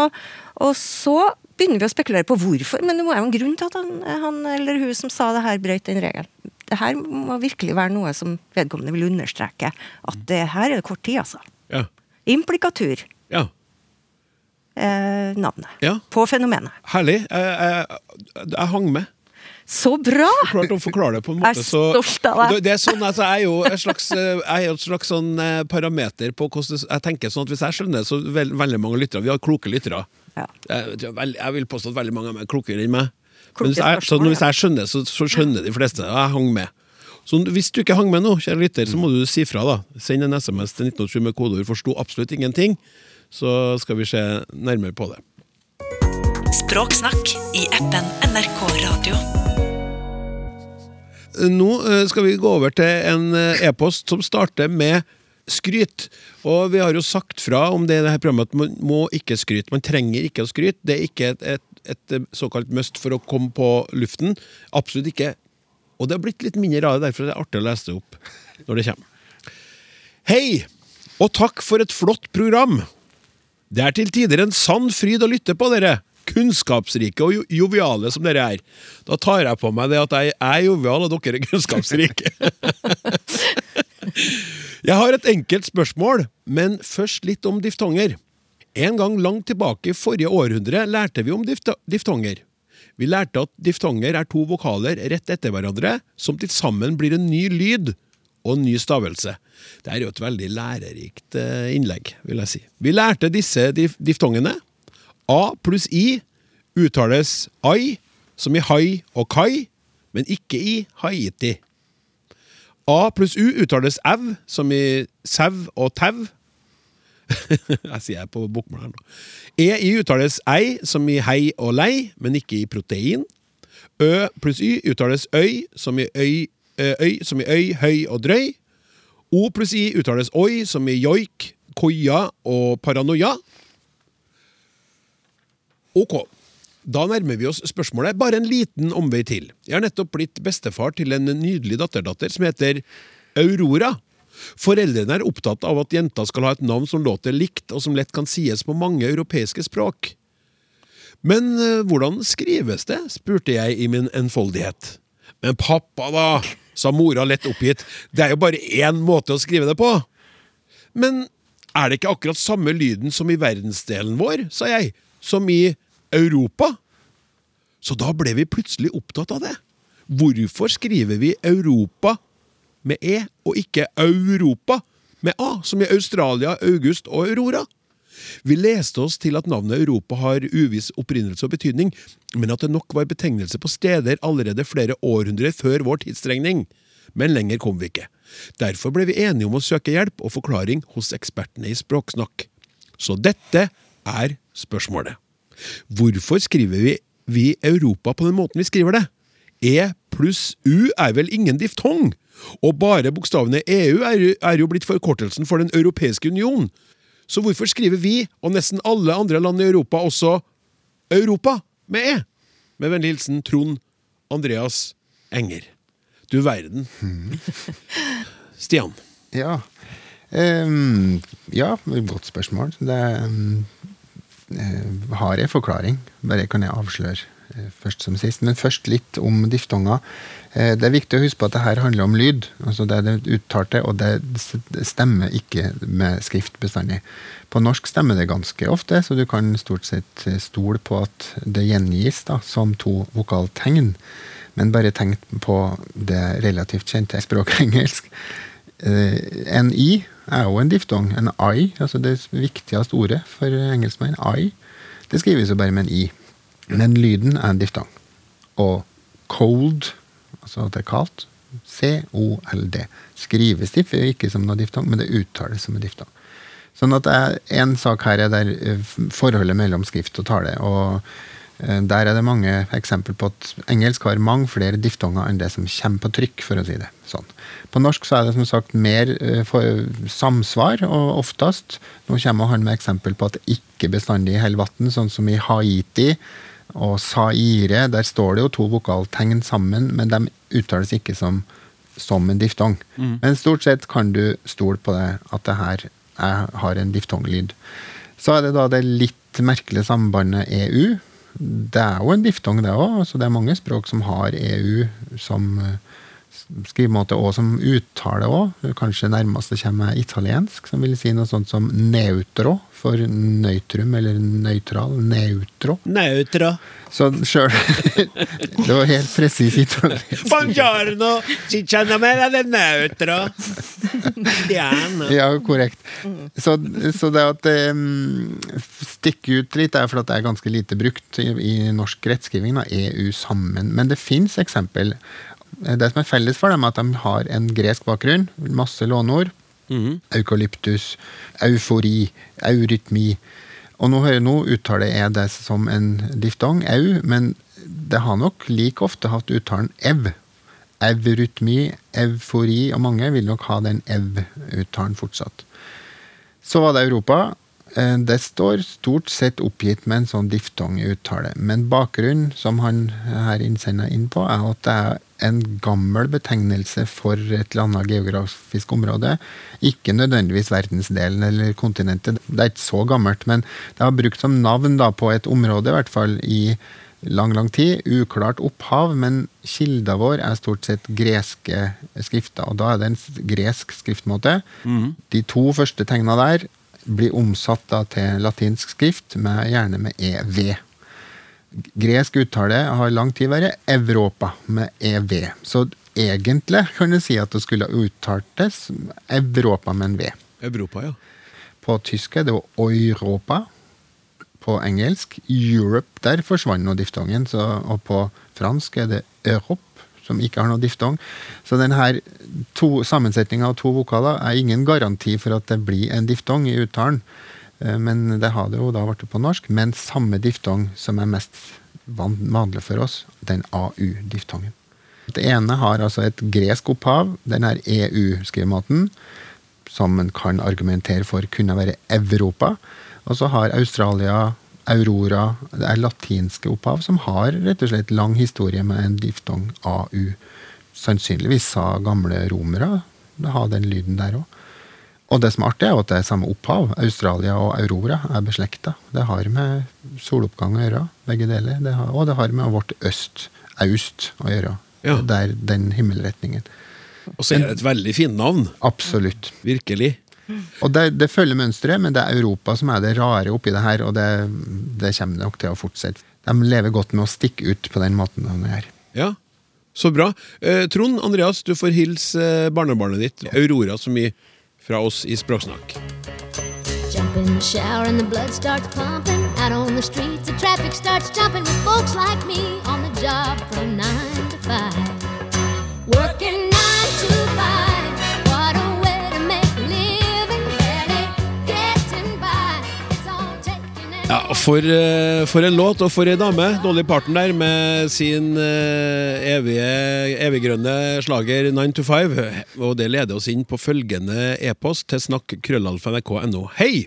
og så begynner vi å spekulere på hvorfor. Men det må være en grunn til at han, han eller hun som sa det her, brøt den regelen. Det her må virkelig være noe som vedkommende vil understreke. At det her er det kort tid, altså. Ja. Implikatur. ja. eh, navnet. Ja. På fenomenet. Herlig. Jeg hang med. Så bra! Klart å forklare det på en Jeg er måte. Stolt av deg. det, det er sånn at jeg er jo et slags, eh, jeg er jo et slags sånn eh, parameter på hvordan Jeg tenker sånn at Hvis jeg skjønner, det, så vel, veldig mange lyttere Vi har kloke lyttere. Ja. Jeg, jeg, vil påstå at veldig mange av dem er klokere enn meg. Men hvis jeg, så hvis jeg skjønner, så, så skjønner de fleste. Jeg hang med. Så hvis du ikke hang med nå, kjære lytter, så må du si fra. da Send en SMS til 1987 med kodeord 'forsto absolutt ingenting', så skal vi se nærmere på det. Språksnakk i appen NRK Radio. Nå eh, skal vi gå over til en eh, e-post som starter med skryt. Og vi har jo sagt fra om det i dette programmet at man må ikke skryte. Man trenger ikke å skryte. Det er ikke et, et, et eh, såkalt must for å komme på luften. Absolutt ikke. Og det har blitt litt mindre av det, derfor er det artig å lese det opp når det kommer. Hei, og takk for et flott program. Det er til tider en sann fryd å lytte på dere. Kunnskapsrike og joviale som dere er. Da tar jeg på meg det at jeg er jovial, og dere er kunnskapsrike. jeg har et enkelt spørsmål, men først litt om diftonger. En gang langt tilbake i forrige århundre lærte vi om diftonger. Vi lærte at diftonger er to vokaler rett etter hverandre, som til sammen blir en ny lyd og en ny stavelse. Det er jo et veldig lærerikt eh, innlegg, vil jeg si. Vi lærte disse dif diftongene. A pluss I uttales ai, som i hai og kai, men ikke i Haiti. A pluss U uttales au, som i sau og tau. jeg sier jeg på bokmål her nå. EI uttales ei, som i hei og lei, men ikke i protein. Ø pluss Y uttales øy, som i øy, øy, som i øy, høy og drøy. O pluss I uttales oi, som i joik, koia og paranoia. Ok, da nærmer vi oss spørsmålet. Bare en liten omvei til. Jeg har nettopp blitt bestefar til en nydelig datterdatter som heter Aurora. Foreldrene er opptatt av at jenta skal ha et navn som låter likt, og som lett kan sies på mange europeiske språk. Men eh, hvordan skrives det? spurte jeg i min enfoldighet. Men pappa, da, sa mora lett oppgitt, det er jo bare én måte å skrive det på. Men er det ikke akkurat samme lyden som i verdensdelen vår, sa jeg, som i Europa? Så da ble vi plutselig opptatt av det. Hvorfor skriver vi Europa med E og ikke Europa med A, som i Australia, August og Aurora? Vi leste oss til at navnet Europa har uviss opprinnelse og betydning, men at det nok var betegnelse på steder allerede flere århundrer før vår tidsregning. Men lenger kom vi ikke. Derfor ble vi enige om å søke hjelp og forklaring hos ekspertene i språksnakk. Så dette er spørsmålet. Hvorfor skriver vi, vi Europa på den måten vi skriver det? E pluss U er vel ingen diftong? Og bare bokstavene EU er, jo- er blitt forkortelsen for Den europeiske union. Så hvorfor skriver vi, og nesten alle andre land i Europa, også Europa med E? Med vennlig hilsen Trond Andreas Enger. Du verden. Stian. Ja. Um, ja, godt spørsmål. Det um, eh, har jeg forklaring. Bare kan jeg avsløre eh, først som sist. Men først litt om diftonger. Eh, det er viktig å huske på at det her handler om lyd. altså Det er det uttalte, og det stemmer ikke med skrift bestandig. På norsk stemmer det ganske ofte, så du kan stort sett eh, stole på at det gjengis da, som to vokaltegn. Men bare tenk på det relativt kjente språket engelsk. Eh, en i er jo en diftong. En I, altså det viktigste ordet for engelskmenn, I, det skrives jo bare med en i. Men lyden er en diftong. Og cold, altså at det er kaldt, C-O-L-D, skrives ikke som noe diftong, men det uttales som en diftong. Sånn at en sak her er der eh, forholdet mellom skrift og tale. og der er det mange eksempler på at engelsk har mange flere diftonger enn det som kommer på trykk, for å si det sånn. På norsk så er det som sagt mer eh, for samsvar, og oftest Nå kommer han med eksempel på at det ikke bestandig holder vann, sånn som i Haiti og Saire. Der står det jo to vokaltegn sammen, men de uttales ikke som, som en diftong. Men stort sett kan du stole på det, at det her er, har en diftonglyd. Så er det da det litt merkelige sambandet EU. Det er jo en diftong, det òg. Altså det er mange språk som har EU som, eh, skrivemåte og som uttale òg. Kanskje nærmest det kommer italiensk, som vil si noe sånt som neutro for nøytrum, eller nøytral. Neutro. Neutro. Så sjøl Det var helt presis italiensk. Buongiorno, cicciana mela del neutro. Diana. Ja, korrekt. Så, så det at det stikker ut litt, er fordi det er ganske lite brukt i, i norsk rettskriving. Da, EU sammen. Men det fins eksempel. Det som er felles for dem, er at de har en gresk bakgrunn. Masse låneord. Eukalyptus, eufori, eurytmi. Og nå, hører- nå uttaler jeg det som en diftong, au, men det har nok like ofte hatt uttalen ev. Eurytmi, eufori, og mange vil nok ha den ev-uttalen fortsatt. Så var det Europa. Eh, Det står stort sett oppgitt med en sånn diftonguttale. Men bakgrunnen, som han her innsender inn på, er at det er en gammel betegnelse for et eller annet geografisk område. Ikke nødvendigvis verdensdelen eller kontinentet. Det er ikke så gammelt, men det har brukt som navn da på et område, i hvert fall i lang, lang tid. Uklart opphav, men kilda vår er stort sett greske skrifter. Og da er det en gresk skriftmåte. De to første tegna der blir omsatt da til latinsk skrift, med, gjerne med EV. Gresk uttale har lang tid vært Europa, med EV. Så egentlig kan du si at det skulle uttaltes Europa med en V. Europa, ja. På tysk er det jo Europa. På engelsk Europe. Der forsvant nå diftongen. Så, og på fransk er det Europe, som ikke har noe diftong. Så denne sammensetninga av to vokaler er ingen garanti for at det blir en diftong i uttalen. Eh, Men det har det jo da blitt på norsk. Men samme diftong som er mest vanlig for oss, den AU-diftongen. Det ene har altså et gresk opphav, den her EU-skrivemåten, som en kan argumentere for kunne være Europa. Og så har Australia Aurora, det er latinske opphav, som har rett og slett lang historie med en diftong AU. Sannsynligvis sa gamle romere har den lyden der òg. Og det som er artig, er at det er samme opphav. Australia og Aurora er beslekta. Det har med soloppgang å gjøre, begge deler. Det har, og det har med vårt øst, aust, å gjøre. Ja. Er den himmelretningen. Og så er det et veldig fint navn. Absolutt. Virkelig. Og det, det følger mønsteret, men det er Europa som er det rare oppi det her, og det, det kommer nok til å fortsette. De lever godt med å stikke ut på den måten de gjør. Ja, så bra. Eh, Trond Andreas, du får hilse eh, barnebarnet ditt, Aurora, så mye fra oss i Språksnakk. Jump the shower and the blood starts pumping. Out on the streets, the traffic starts jumping with folks like me on the job from nine to five. Working nine to five. Ja, for, eh, for en låt og for ei dame. Dolly Parton der med sin eh, evige, eviggrønne slager 9 to 5. Og det leder oss inn på følgende e-post til snakk.krøllalfa.nrk.no. Hei!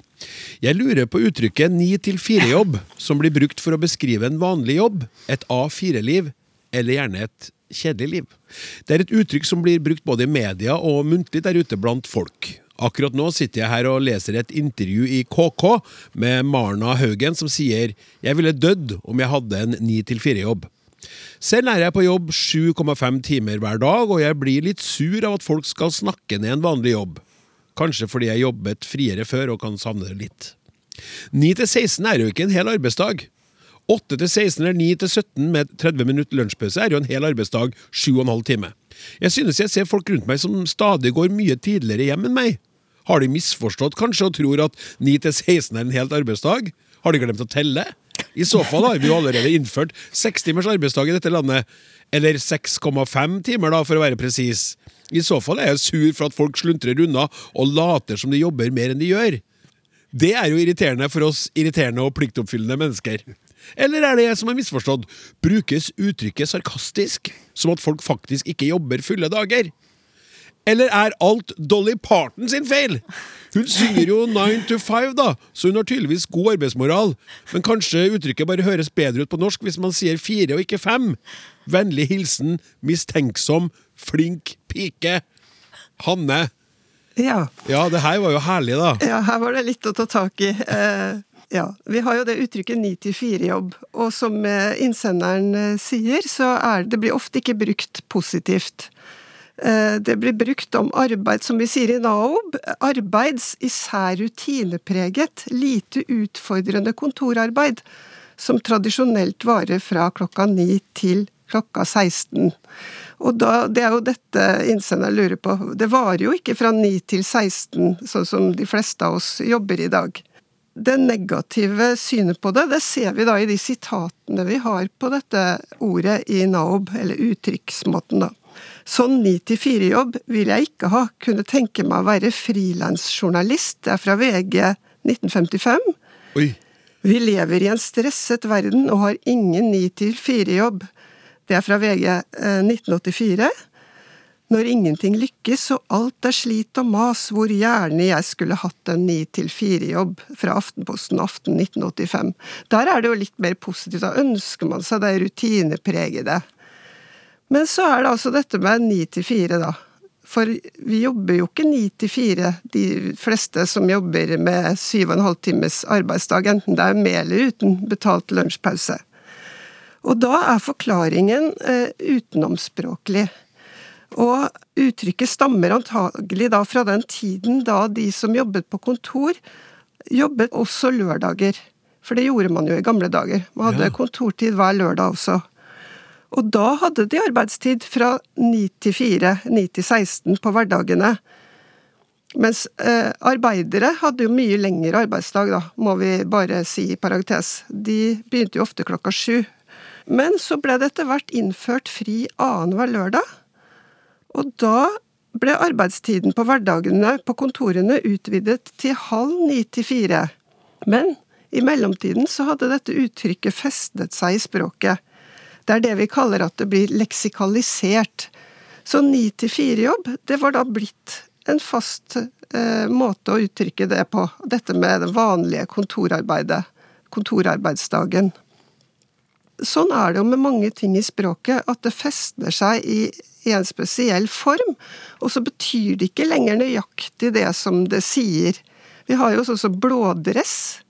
Jeg lurer på uttrykket 9 til 4-jobb, som blir brukt for å beskrive en vanlig jobb, et A4-liv, eller gjerne et kjedelig liv. Det er et uttrykk som blir brukt både i media og muntlig der ute blant folk. Akkurat nå sitter jeg her og leser et intervju i KK med Marna Haugen som sier «Jeg ville dødd om jeg hadde en 9-4-jobb». Selv er jeg på jobb 7,5 timer hver dag, og jeg blir litt sur av at folk skal snakke ned en vanlig jobb. Kanskje fordi jeg jobbet friere før og kan savne det litt. 9-16 er jo ikke en hel arbeidsdag. 8-16 eller 9-17 med 30 minutter lunsjpause er jo en hel arbeidsdag, 7,5 timer. Jeg synes jeg ser folk rundt meg som stadig går mye tidligere hjem enn meg. Har de misforstått kanskje og tror at 9-16 er en helt arbeidsdag? Har de glemt å telle? I så fall har vi jo allerede innført seks timers arbeidsdag i dette landet. Eller 6,5 timer, da, for å være presis. I så fall er jeg sur for at folk sluntrer unna og later som de jobber mer enn de gjør. Det er jo irriterende for oss irriterende og pliktoppfyllende mennesker. Eller er det jeg som har misforstått? Brukes uttrykket sarkastisk, som at folk faktisk ikke jobber fulle dager? Eller er alt Dolly Parton sin feil? Hun synger jo 9 to 5, da, så hun har tydeligvis god arbeidsmoral. Men kanskje uttrykket bare høres bedre ut på norsk hvis man sier fire og ikke fem? Vennlig hilsen mistenksom, flink pike. Hanne. Ja. Ja, det her var jo herlig, da. Ja, her var det litt å ta tak i. Eh, ja, Vi har jo det uttrykket 9-4-jobb, og som eh, innsenderen eh, sier, så er det blir ofte ikke brukt positivt. Eh, Det blir brukt om arbeid, som vi sier i NAOB, arbeids især rutinepreget, lite utfordrende kontorarbeid, som tradisjonelt varer fra klokka ni til klokka 16. Og da, det er jo dette innsender lurer på. Det varer jo ikke fra 9 til 16, sånn som de fleste av oss jobber i dag. Det negative synet på det, det ser vi da i de sitatene vi har på dette ordet i NAOB, eller uttrykksmåten, da. Sånn 9-4-jobb vil jeg ikke ha, kunne tenke meg å være frilansjournalist. Det er fra VG 1955. Oi. Vi lever i en stresset verden og har ingen 9-4-jobb. Det er fra VG eh, 1984. Når ingenting lykkes og alt er slit og mas, hvor gjerne jeg skulle hatt en 9-4-jobb, fra Aftenposten aften 1985. Der er det jo litt mer positivt, da ønsker man seg det rutinepregede. Men så er det altså dette med 9-4, da. For vi jobber jo ikke 9-4, de fleste som jobber med 7,5 times arbeidsdag, enten det er med eller uten betalt lunsjpause. Og da er forklaringen eh, utenomspråklig. Og uttrykket stammer antagelig da fra den tiden da de som jobbet på kontor, jobbet også lørdager. For det gjorde man jo i gamle dager. Man hadde Ja. kontortid hver lørdag også. Og da hadde de arbeidstid fra 9 til 4, 9 til 16 på hverdagene. Mens eh, arbeidere hadde jo mye lengre arbeidsdag, da, må vi bare si i parentes. De begynte jo ofte klokka sju. Men så ble det etter hvert innført fri annenhver lørdag. Og da ble arbeidstiden på hverdagene på kontorene utvidet til halv ni til fire. Men i mellomtiden så hadde dette uttrykket festet seg i språket. Det er det vi kaller at det blir leksikalisert. Så ni til fire-jobb, det var da blitt en fast eh, måte å uttrykke det på. Dette med det vanlige kontorarbeidet. Kontorarbeidsdagen. Sånn er det jo med mange ting i språket, at det fester seg i en spesiell form, og så betyr det ikke lenger nøyaktig det som det sier. Vi har jo sånn som blådress.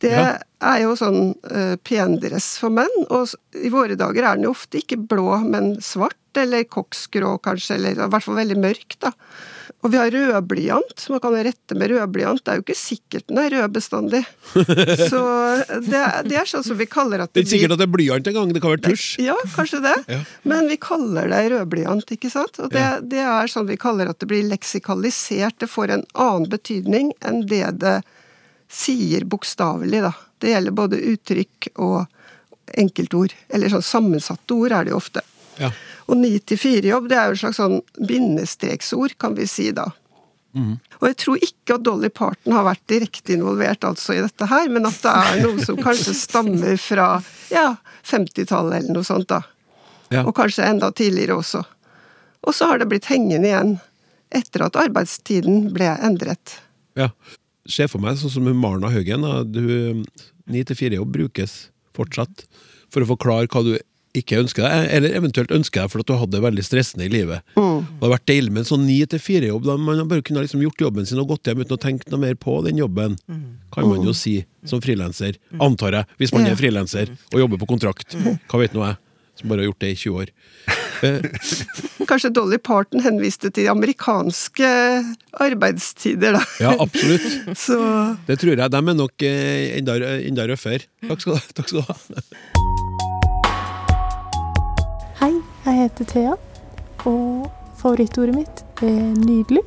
Det Ja. Er jo sånn uh, pendress for menn, og i våre dager er den jo ofte ikke blå, men svart, eller koksgrå kanskje, eller i hvert fall veldig mørk, da. Og vi har rødblyant, man kan jo rette med rødblyant, det er jo ikke sikkert den er rød bestandig. Så det, det er sånn som vi kaller at Det er ikke sikkert at det er blyant engang, det kan være tusj. ja, kanskje det. Ja. Men vi kaller det rødblyant, ikke sant? Og det, det er sånn vi kaller at det blir leksikalisert. Det får en annen betydning enn det det sier bokstavelig, da. Det gjelder både uttrykk og enkeltord. Eller sånn sammensatte ord er det jo ofte. Ja. Og ni til fire-jobb, det er jo et slags sånn bindestreksord, kan vi si da. Og jeg tror ikke at Dolly Parton har vært direkte involvert altså i dette her, men at det er noe som kanskje stammer fra ja, 50-tallet eller noe sånt, da. Ja. Og kanskje enda tidligere også. Og så har det blitt hengende igjen etter at arbeidstiden ble endret. Ja. Se for meg sånn som Marna Haugen. Ni til fire-jobb brukes fortsatt for å forklare hva du ikke ønsker deg, eller eventuelt ønsker deg fordi du hadde det veldig stressende i livet. Det har vært deilig med en sånn ni til fire-jobb, man bare kunne liksom gjort jobben sin og gått hjem uten å tenke noe mer på den jobben. Kan man jo si som frilanser, antar jeg, hvis man er frilanser og jobber på kontrakt. Hva vet nå jeg, som bare har gjort det i 20 år. Eh, Kanskje Dolly Parton henviste til amerikanske arbeidstider, da. ja, absolutt. Så Det tror jeg. De er nok eh, enda, enda røffere. Takk skal, takk skal du ha. Hei, jeg heter Thea, og favorittordet mitt er nydelig.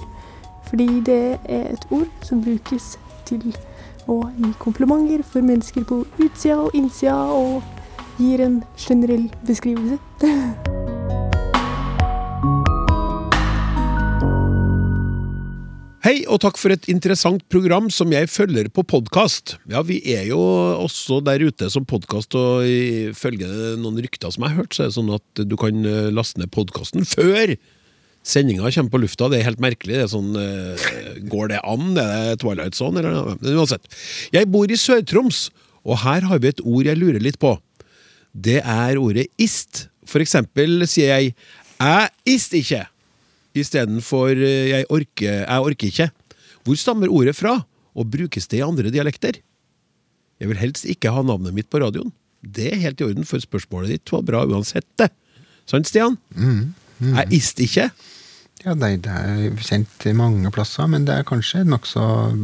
Fordi det er et ord som brukes til å gi komplimenter for mennesker på utsida og innsida, og gir en generell beskrivelse. Hei, og takk for et interessant program som jeg følger på podkast. Ja, vi er jo også der ute som podkast, og ifølge noen rykter som jeg har hørt, så er det sånn at du kan eh, laste ned podkasten før sendinga kommer på lufta. Det er helt merkelig. Det er sånn, eh, Går det an? Er det Twilight Zone? Eller? Men uansett. Jeg bor i Sør-Troms, og her har vi et ord jeg lurer litt på. Det er ordet ist. For eksempel sier jeg 'jeg ist ikke' istedenfor eh, jeg orker, 'jeg orker ikke'. Hvor stammer ordet fra, og brukes det i andre dialekter? Jeg vil helst ikke ha navnet mitt på radioen. Det er helt i orden, for spørsmålet ditt var bra uansett, det. Sant, Stian? Jeg ist ikke. Ja, det, det er kjent mange plasser, men det er kanskje nokså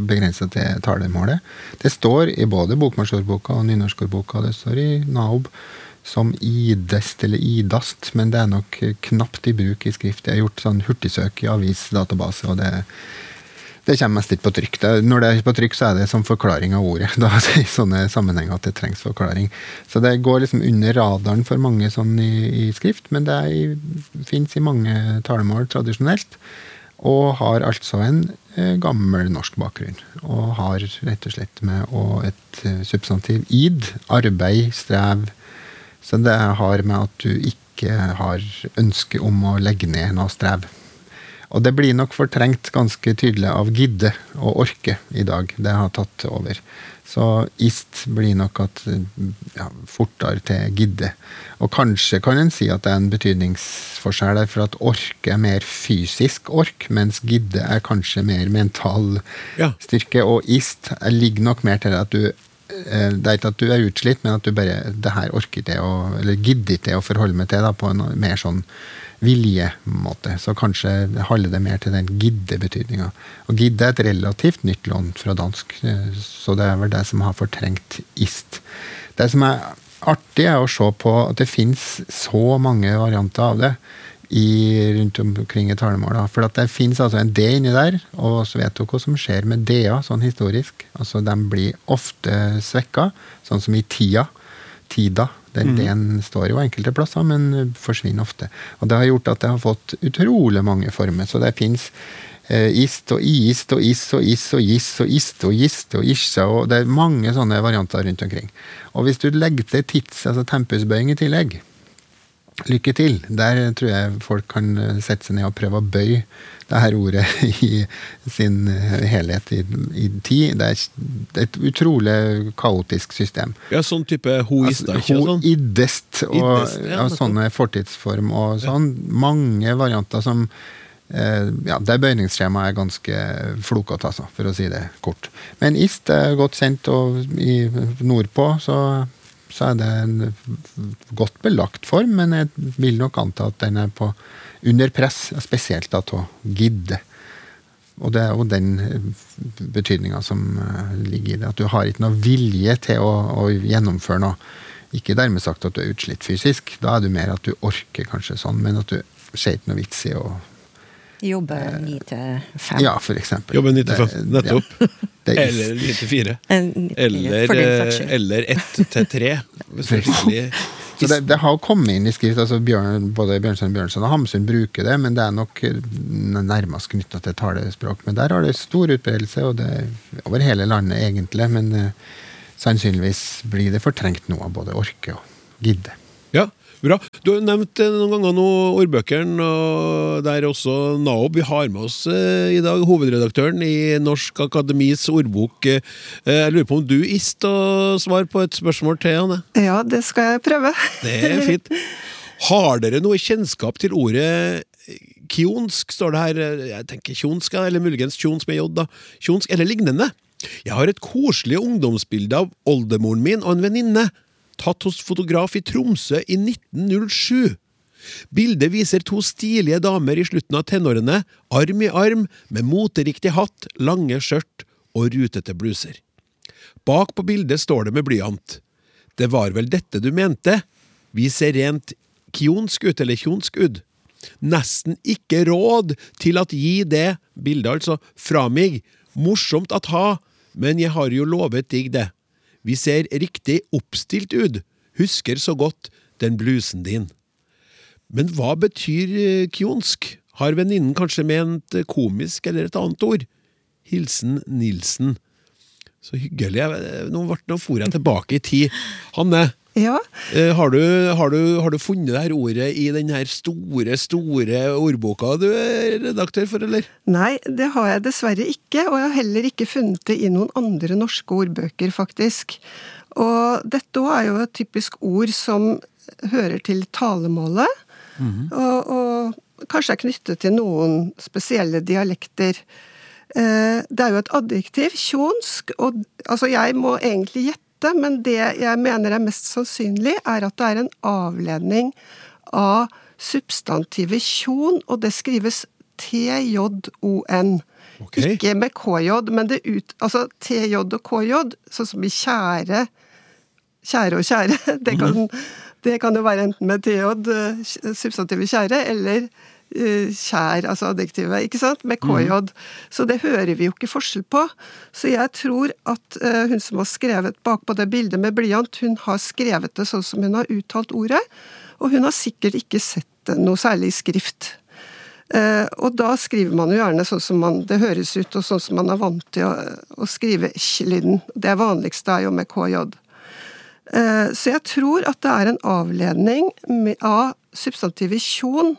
begrensa til talemålet. Det står i både bokmålsordboka og nynorskordboka, det står i Naob som idest eller idast, men det er nok knapt i bruk i skrift. Jeg har gjort sånn hurtigsøk i avisdatabase, og det, det kommer mest ikke på trykk. Det, når det er på trykk, så er det som forklaring av ordet. Da i sånne sammenhenger at det trengs forklaring. Så det går liksom under radaren for mange sånn i, i skrift, men det fins i mange talemål tradisjonelt. Og har altså en eh, gammel norsk bakgrunn. Og har rett og slett med og et eh, substantiv id, arbeid, strev. Så det har med at du ikke har ønske om å legge ned noe strev. Og det blir nok fortrengt ganske tydelig av gidde og orke i dag. Det har tatt over. Så ist blir nok at ja, fortere til gidde. Og kanskje kan en si at det er en betydningsforskjell der, for at orke er mer fysisk ork, mens gidde er kanskje mer mental Ja. styrke. Og ist ligger nok mer til at du det er ikke at du er utslitt, men at du bare det her orker det å, eller gidder ikke å forholde meg til da, på en mer sånn viljemåte. Så kanskje holder det mer til den gidde-betydninga. Og gidde er et relativt nytt lån fra dansk, eh, så det er vel det som har fortrengt ist. Det som er artig, er å se på at det finnes så mange varianter av det. I, rundt omkring i talemål. For det finnes altså en D inni der, og så vet dere hva som skjer med D-er sånn historisk. Altså De blir ofte svekka, sånn som i tida. Tida. Den D-en står jo enkelte plasser, men forsvinner ofte. Og Det har gjort at det har fått utrolig mange former. Så det fins eh, ist og iist og is og is og gis og ist og gist og isja og Det er mange sånne varianter rundt omkring. Og hvis du legger til tids, altså tempusbøying i tillegg, lykke til. Der tror jeg folk kan eh, sette seg ned og prøve å bøye det her ordet i sin eh, helhet i, i tid. Det er et utrolig kaotisk system. Ja, sånn type hoister? ikke ho, sånn? Idest og Idest, ja, og sånne fortidsform og sånn. Mange varianter som eh, ja, Der bøyningsskjemaet er ganske flokete, altså, for å si det kort. Men ist er godt kjent, og i nordpå så, så er det en godt belagt form, men jeg vil nok anta at den er på under press, spesielt av gidde. Og det er jo den betydninga som eh, ligger i det. At du har ikke noe vilje til å, å gjennomføre noe. Ikke dermed sagt at du er utslitt fysisk, da er du mer at du orker kanskje sånn, men at du ser ikke noe vits i å Jobbe ni til fem. Ja, for eksempel. Jobbe 9 til fem, 5, nettopp. ja. Det er Eller 9 til 4. Eller, for den eh, saks skyld. eller 1 til 3. Så det, det har kommet inn i skrift. altså Bjørn, Både Bjørnson Bjørnson og Hamsun bruker det, men det er nok eh, nærmest knytta til talespråk. Men der har det stor utbredelse, og det er over hele landet egentlig. Men uh, sannsynligvis blir det fortrengt nå av både orke og gidde. Ja, bra. Du har nevnt eh, noen ganger nå ordbøkene, og der også Naob. Vi har med oss eh, i dag hovedredaktøren i Norsk Akademis ordbok. Eh, Jeg lurer på om du ist å svare på et spørsmål til, Anne? Ja, det skal jeg prøve. Det er fint. Har dere noe kjennskap til ordet kjonsk, står det her. Jeg tenker kjonsk, eller muligens kjons med j, da. Kjonsk, eller lignende. Jeg har et koselig ungdomsbilde av oldemoren min og en venninne, tatt hos fotograf i Tromsø i 1907. Bildet viser to stilige damer i slutten av tenårene, arm i arm, med moteriktig hatt, lange skjørt og rutete bluser. Bak på bildet står det med blyant. Det var vel dette du mente? Vi ser rent kjonsk ut, eller kjonsk ut. Nesten ikke råd til at gi det, bildet altså, fra meg. Morsomt at ha, men jeg har jo lovet deg det. Vi ser riktig oppstilt ut. Husker så godt den blusen din. Men hva betyr eh, kjonsk? Har venninnen kanskje ment eh, komisk eller et annet ord? Hilsen Nilsen. Så hyggelig. Nå, ble, nå for jeg tilbake i tid. Hanne, Ja, eh, har du, har, du, har du funnet det her ordet i den her store, store ordboka du er redaktør for, eller? Nei, det har jeg dessverre ikke, og jeg har heller ikke funnet det i noen andre norske ordbøker, faktisk. Og dette òg er jo et typisk ord som hører til talemålet, og, og kanskje er knyttet til noen spesielle dialekter. Eh, Det er jo et adjektiv, kjonsk, og altså jeg må egentlig gjette, men det jeg mener er mest sannsynlig, er at det er en avledning av substantivet tjon, og det skrives TJON. Okay. Ikke med KJ, men det ut, altså TJ og KJ, sånn som i kjære, kjære og kjære. Det kan, det kan jo være enten med TJ, eh, substantivet kjære, eller kjær, altså adjektivet, ikke sant, med KJ. Så det hører vi jo ikke forskjell på. Så jeg tror at eh, hun som har skrevet bakpå det bildet med blyant, hun har skrevet det sånn som hun har uttalt ordet, og hun har sikkert ikke sett det noe særlig i skrift. Eh, og da skriver man jo gjerne sånn som man, det høres ut, og sånn som man er vant til å, å skrive ch-lyden. Det vanligste er jo med KJ. Eh, så jeg tror at det er en avledning av substantivet kjon,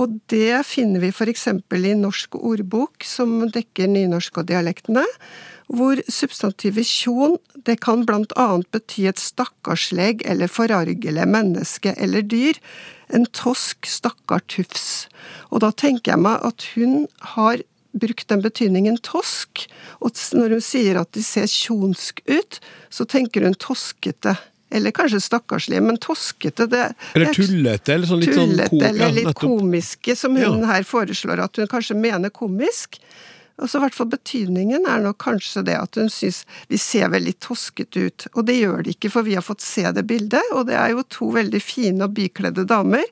og det finner vi f.eks. i Norsk ordbok, som dekker nynorsk og dialektene, hvor substantivet tjon det kan blant annet bety et stakkarsleg eller forargelig menneske eller dyr, en tosk stakkartufs. Og da tenker jeg meg at hun har brukt den betydningen tosk, og når hun sier at de ser tjonsk ut, så tenker hun toskete. Eller kanskje stakkarslige, men toskete det, Eller er- tullete, eller sånn litt sånn tullete, eller litt komiske, som hun her foreslår at hun kanskje mener komisk. Og så i hvert fall betydningen er nok kanskje det at hun syns vi ser veldig toskete ut. Og det gjør det ikke, for vi har fått se det bildet, og det er jo to veldig fine og bykledde damer.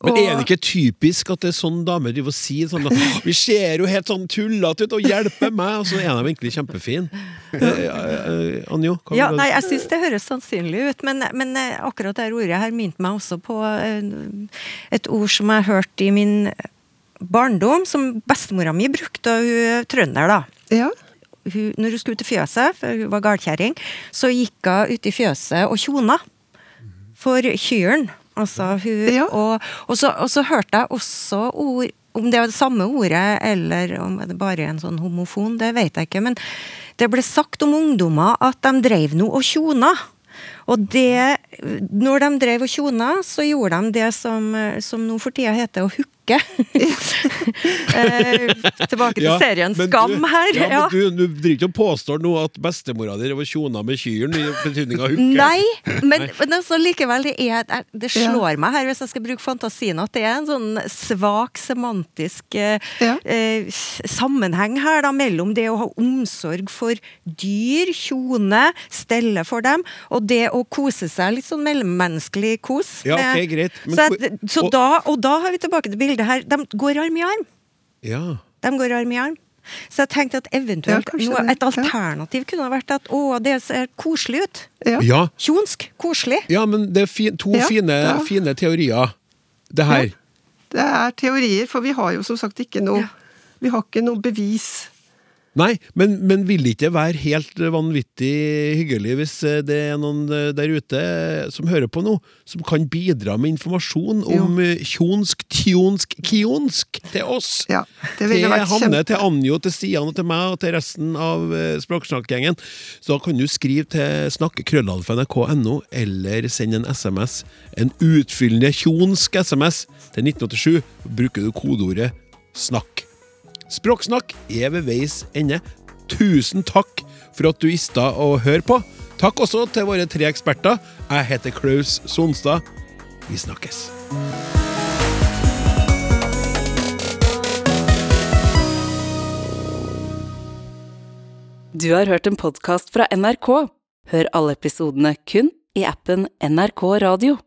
Men er det ikke typisk at det er sånn damer driver og sier sånn at Vi ser jo helt sånn tullete ut, og hjelper meg! Og så er de egentlig kjempefine. Eh, eh, Anjo? hva Ja, vil du- nei, jeg syns det høres sannsynlig ut, men, men eh, akkurat det her ordet her minte meg også på eh, et ord som jeg hørte i min barndom, som bestemora mi brukte, og hun er trønder, da. Ja. Hun, når hun skulle ut i fjøset, for hun var gardkjerring, så gikk hun ut i fjøset og tjona for kyrne. Altså hun Ja. og, og, så, og så hørte jeg også ord om det var det samme ordet, eller om det bare er en sånn homofon, det vet jeg ikke. Men det ble sagt om ungdommer at de drev nå og tjona. Og det, når de drev og tjona, så gjorde de det som, som nå for tida heter å hooke. eh, tilbake til Ja, serien Skam du- her. Ja, ja. men du, du driver ikke og påstår nå at bestemora di var tjona med kyrne i betydninga hooke? Nei, men, men altså, likevel, det, er, det slår meg her, hvis jeg skal bruke fantasien, at det er en sånn svak semantisk eh, Ja. eh, sammenheng her da, mellom det å ha omsorg for dyr, kjone, stelle for dem, og det å kose seg, litt sånn mellommenneskelig kos. Ja, okay, greit. Men så jeg, så og- da, og da har vi tilbake til bildet her. De går arm i arm. Ja. De går arm i arm. Så jeg tenkte at eventuelt Ja, noe, det, et ja. alternativ kunne ha vært at å, det ser koselig ut. Ja. ja. Tjonsk. Koselig. Ja, men det er fi to Ja, fine, ja. fine teorier, det her. Det er teorier, for vi har jo som sagt ikke noe Vi har ikke noe bevis. Nei, men, men vil ikke det være helt vanvittig hyggelig hvis eh, det er noen eh, der ute som hører på nå, som kan bidra med informasjon om eh, kjonsk, tjonsk, kionsk til oss? Ja, det Til ville vært Hanne, kjempe... til Anjo, til Stian og til meg og til resten av eh, Språksnakkgjengen. Så da kan du skrive til snakkekrøllalfa.nrk.no, eller sende en SMS, en utfyllende kjonsk SMS, til 1987. Bruker du kodeordet 'snakk'. Språksnakk er ved veis ende. Tusen takk for at du ista å høre på. Takk også til våre tre eksperter. Jeg heter Klaus Sonstad. Vi snakkes. Du har hørt en podkast fra NRK. Hør alle episodene kun i appen NRK Radio.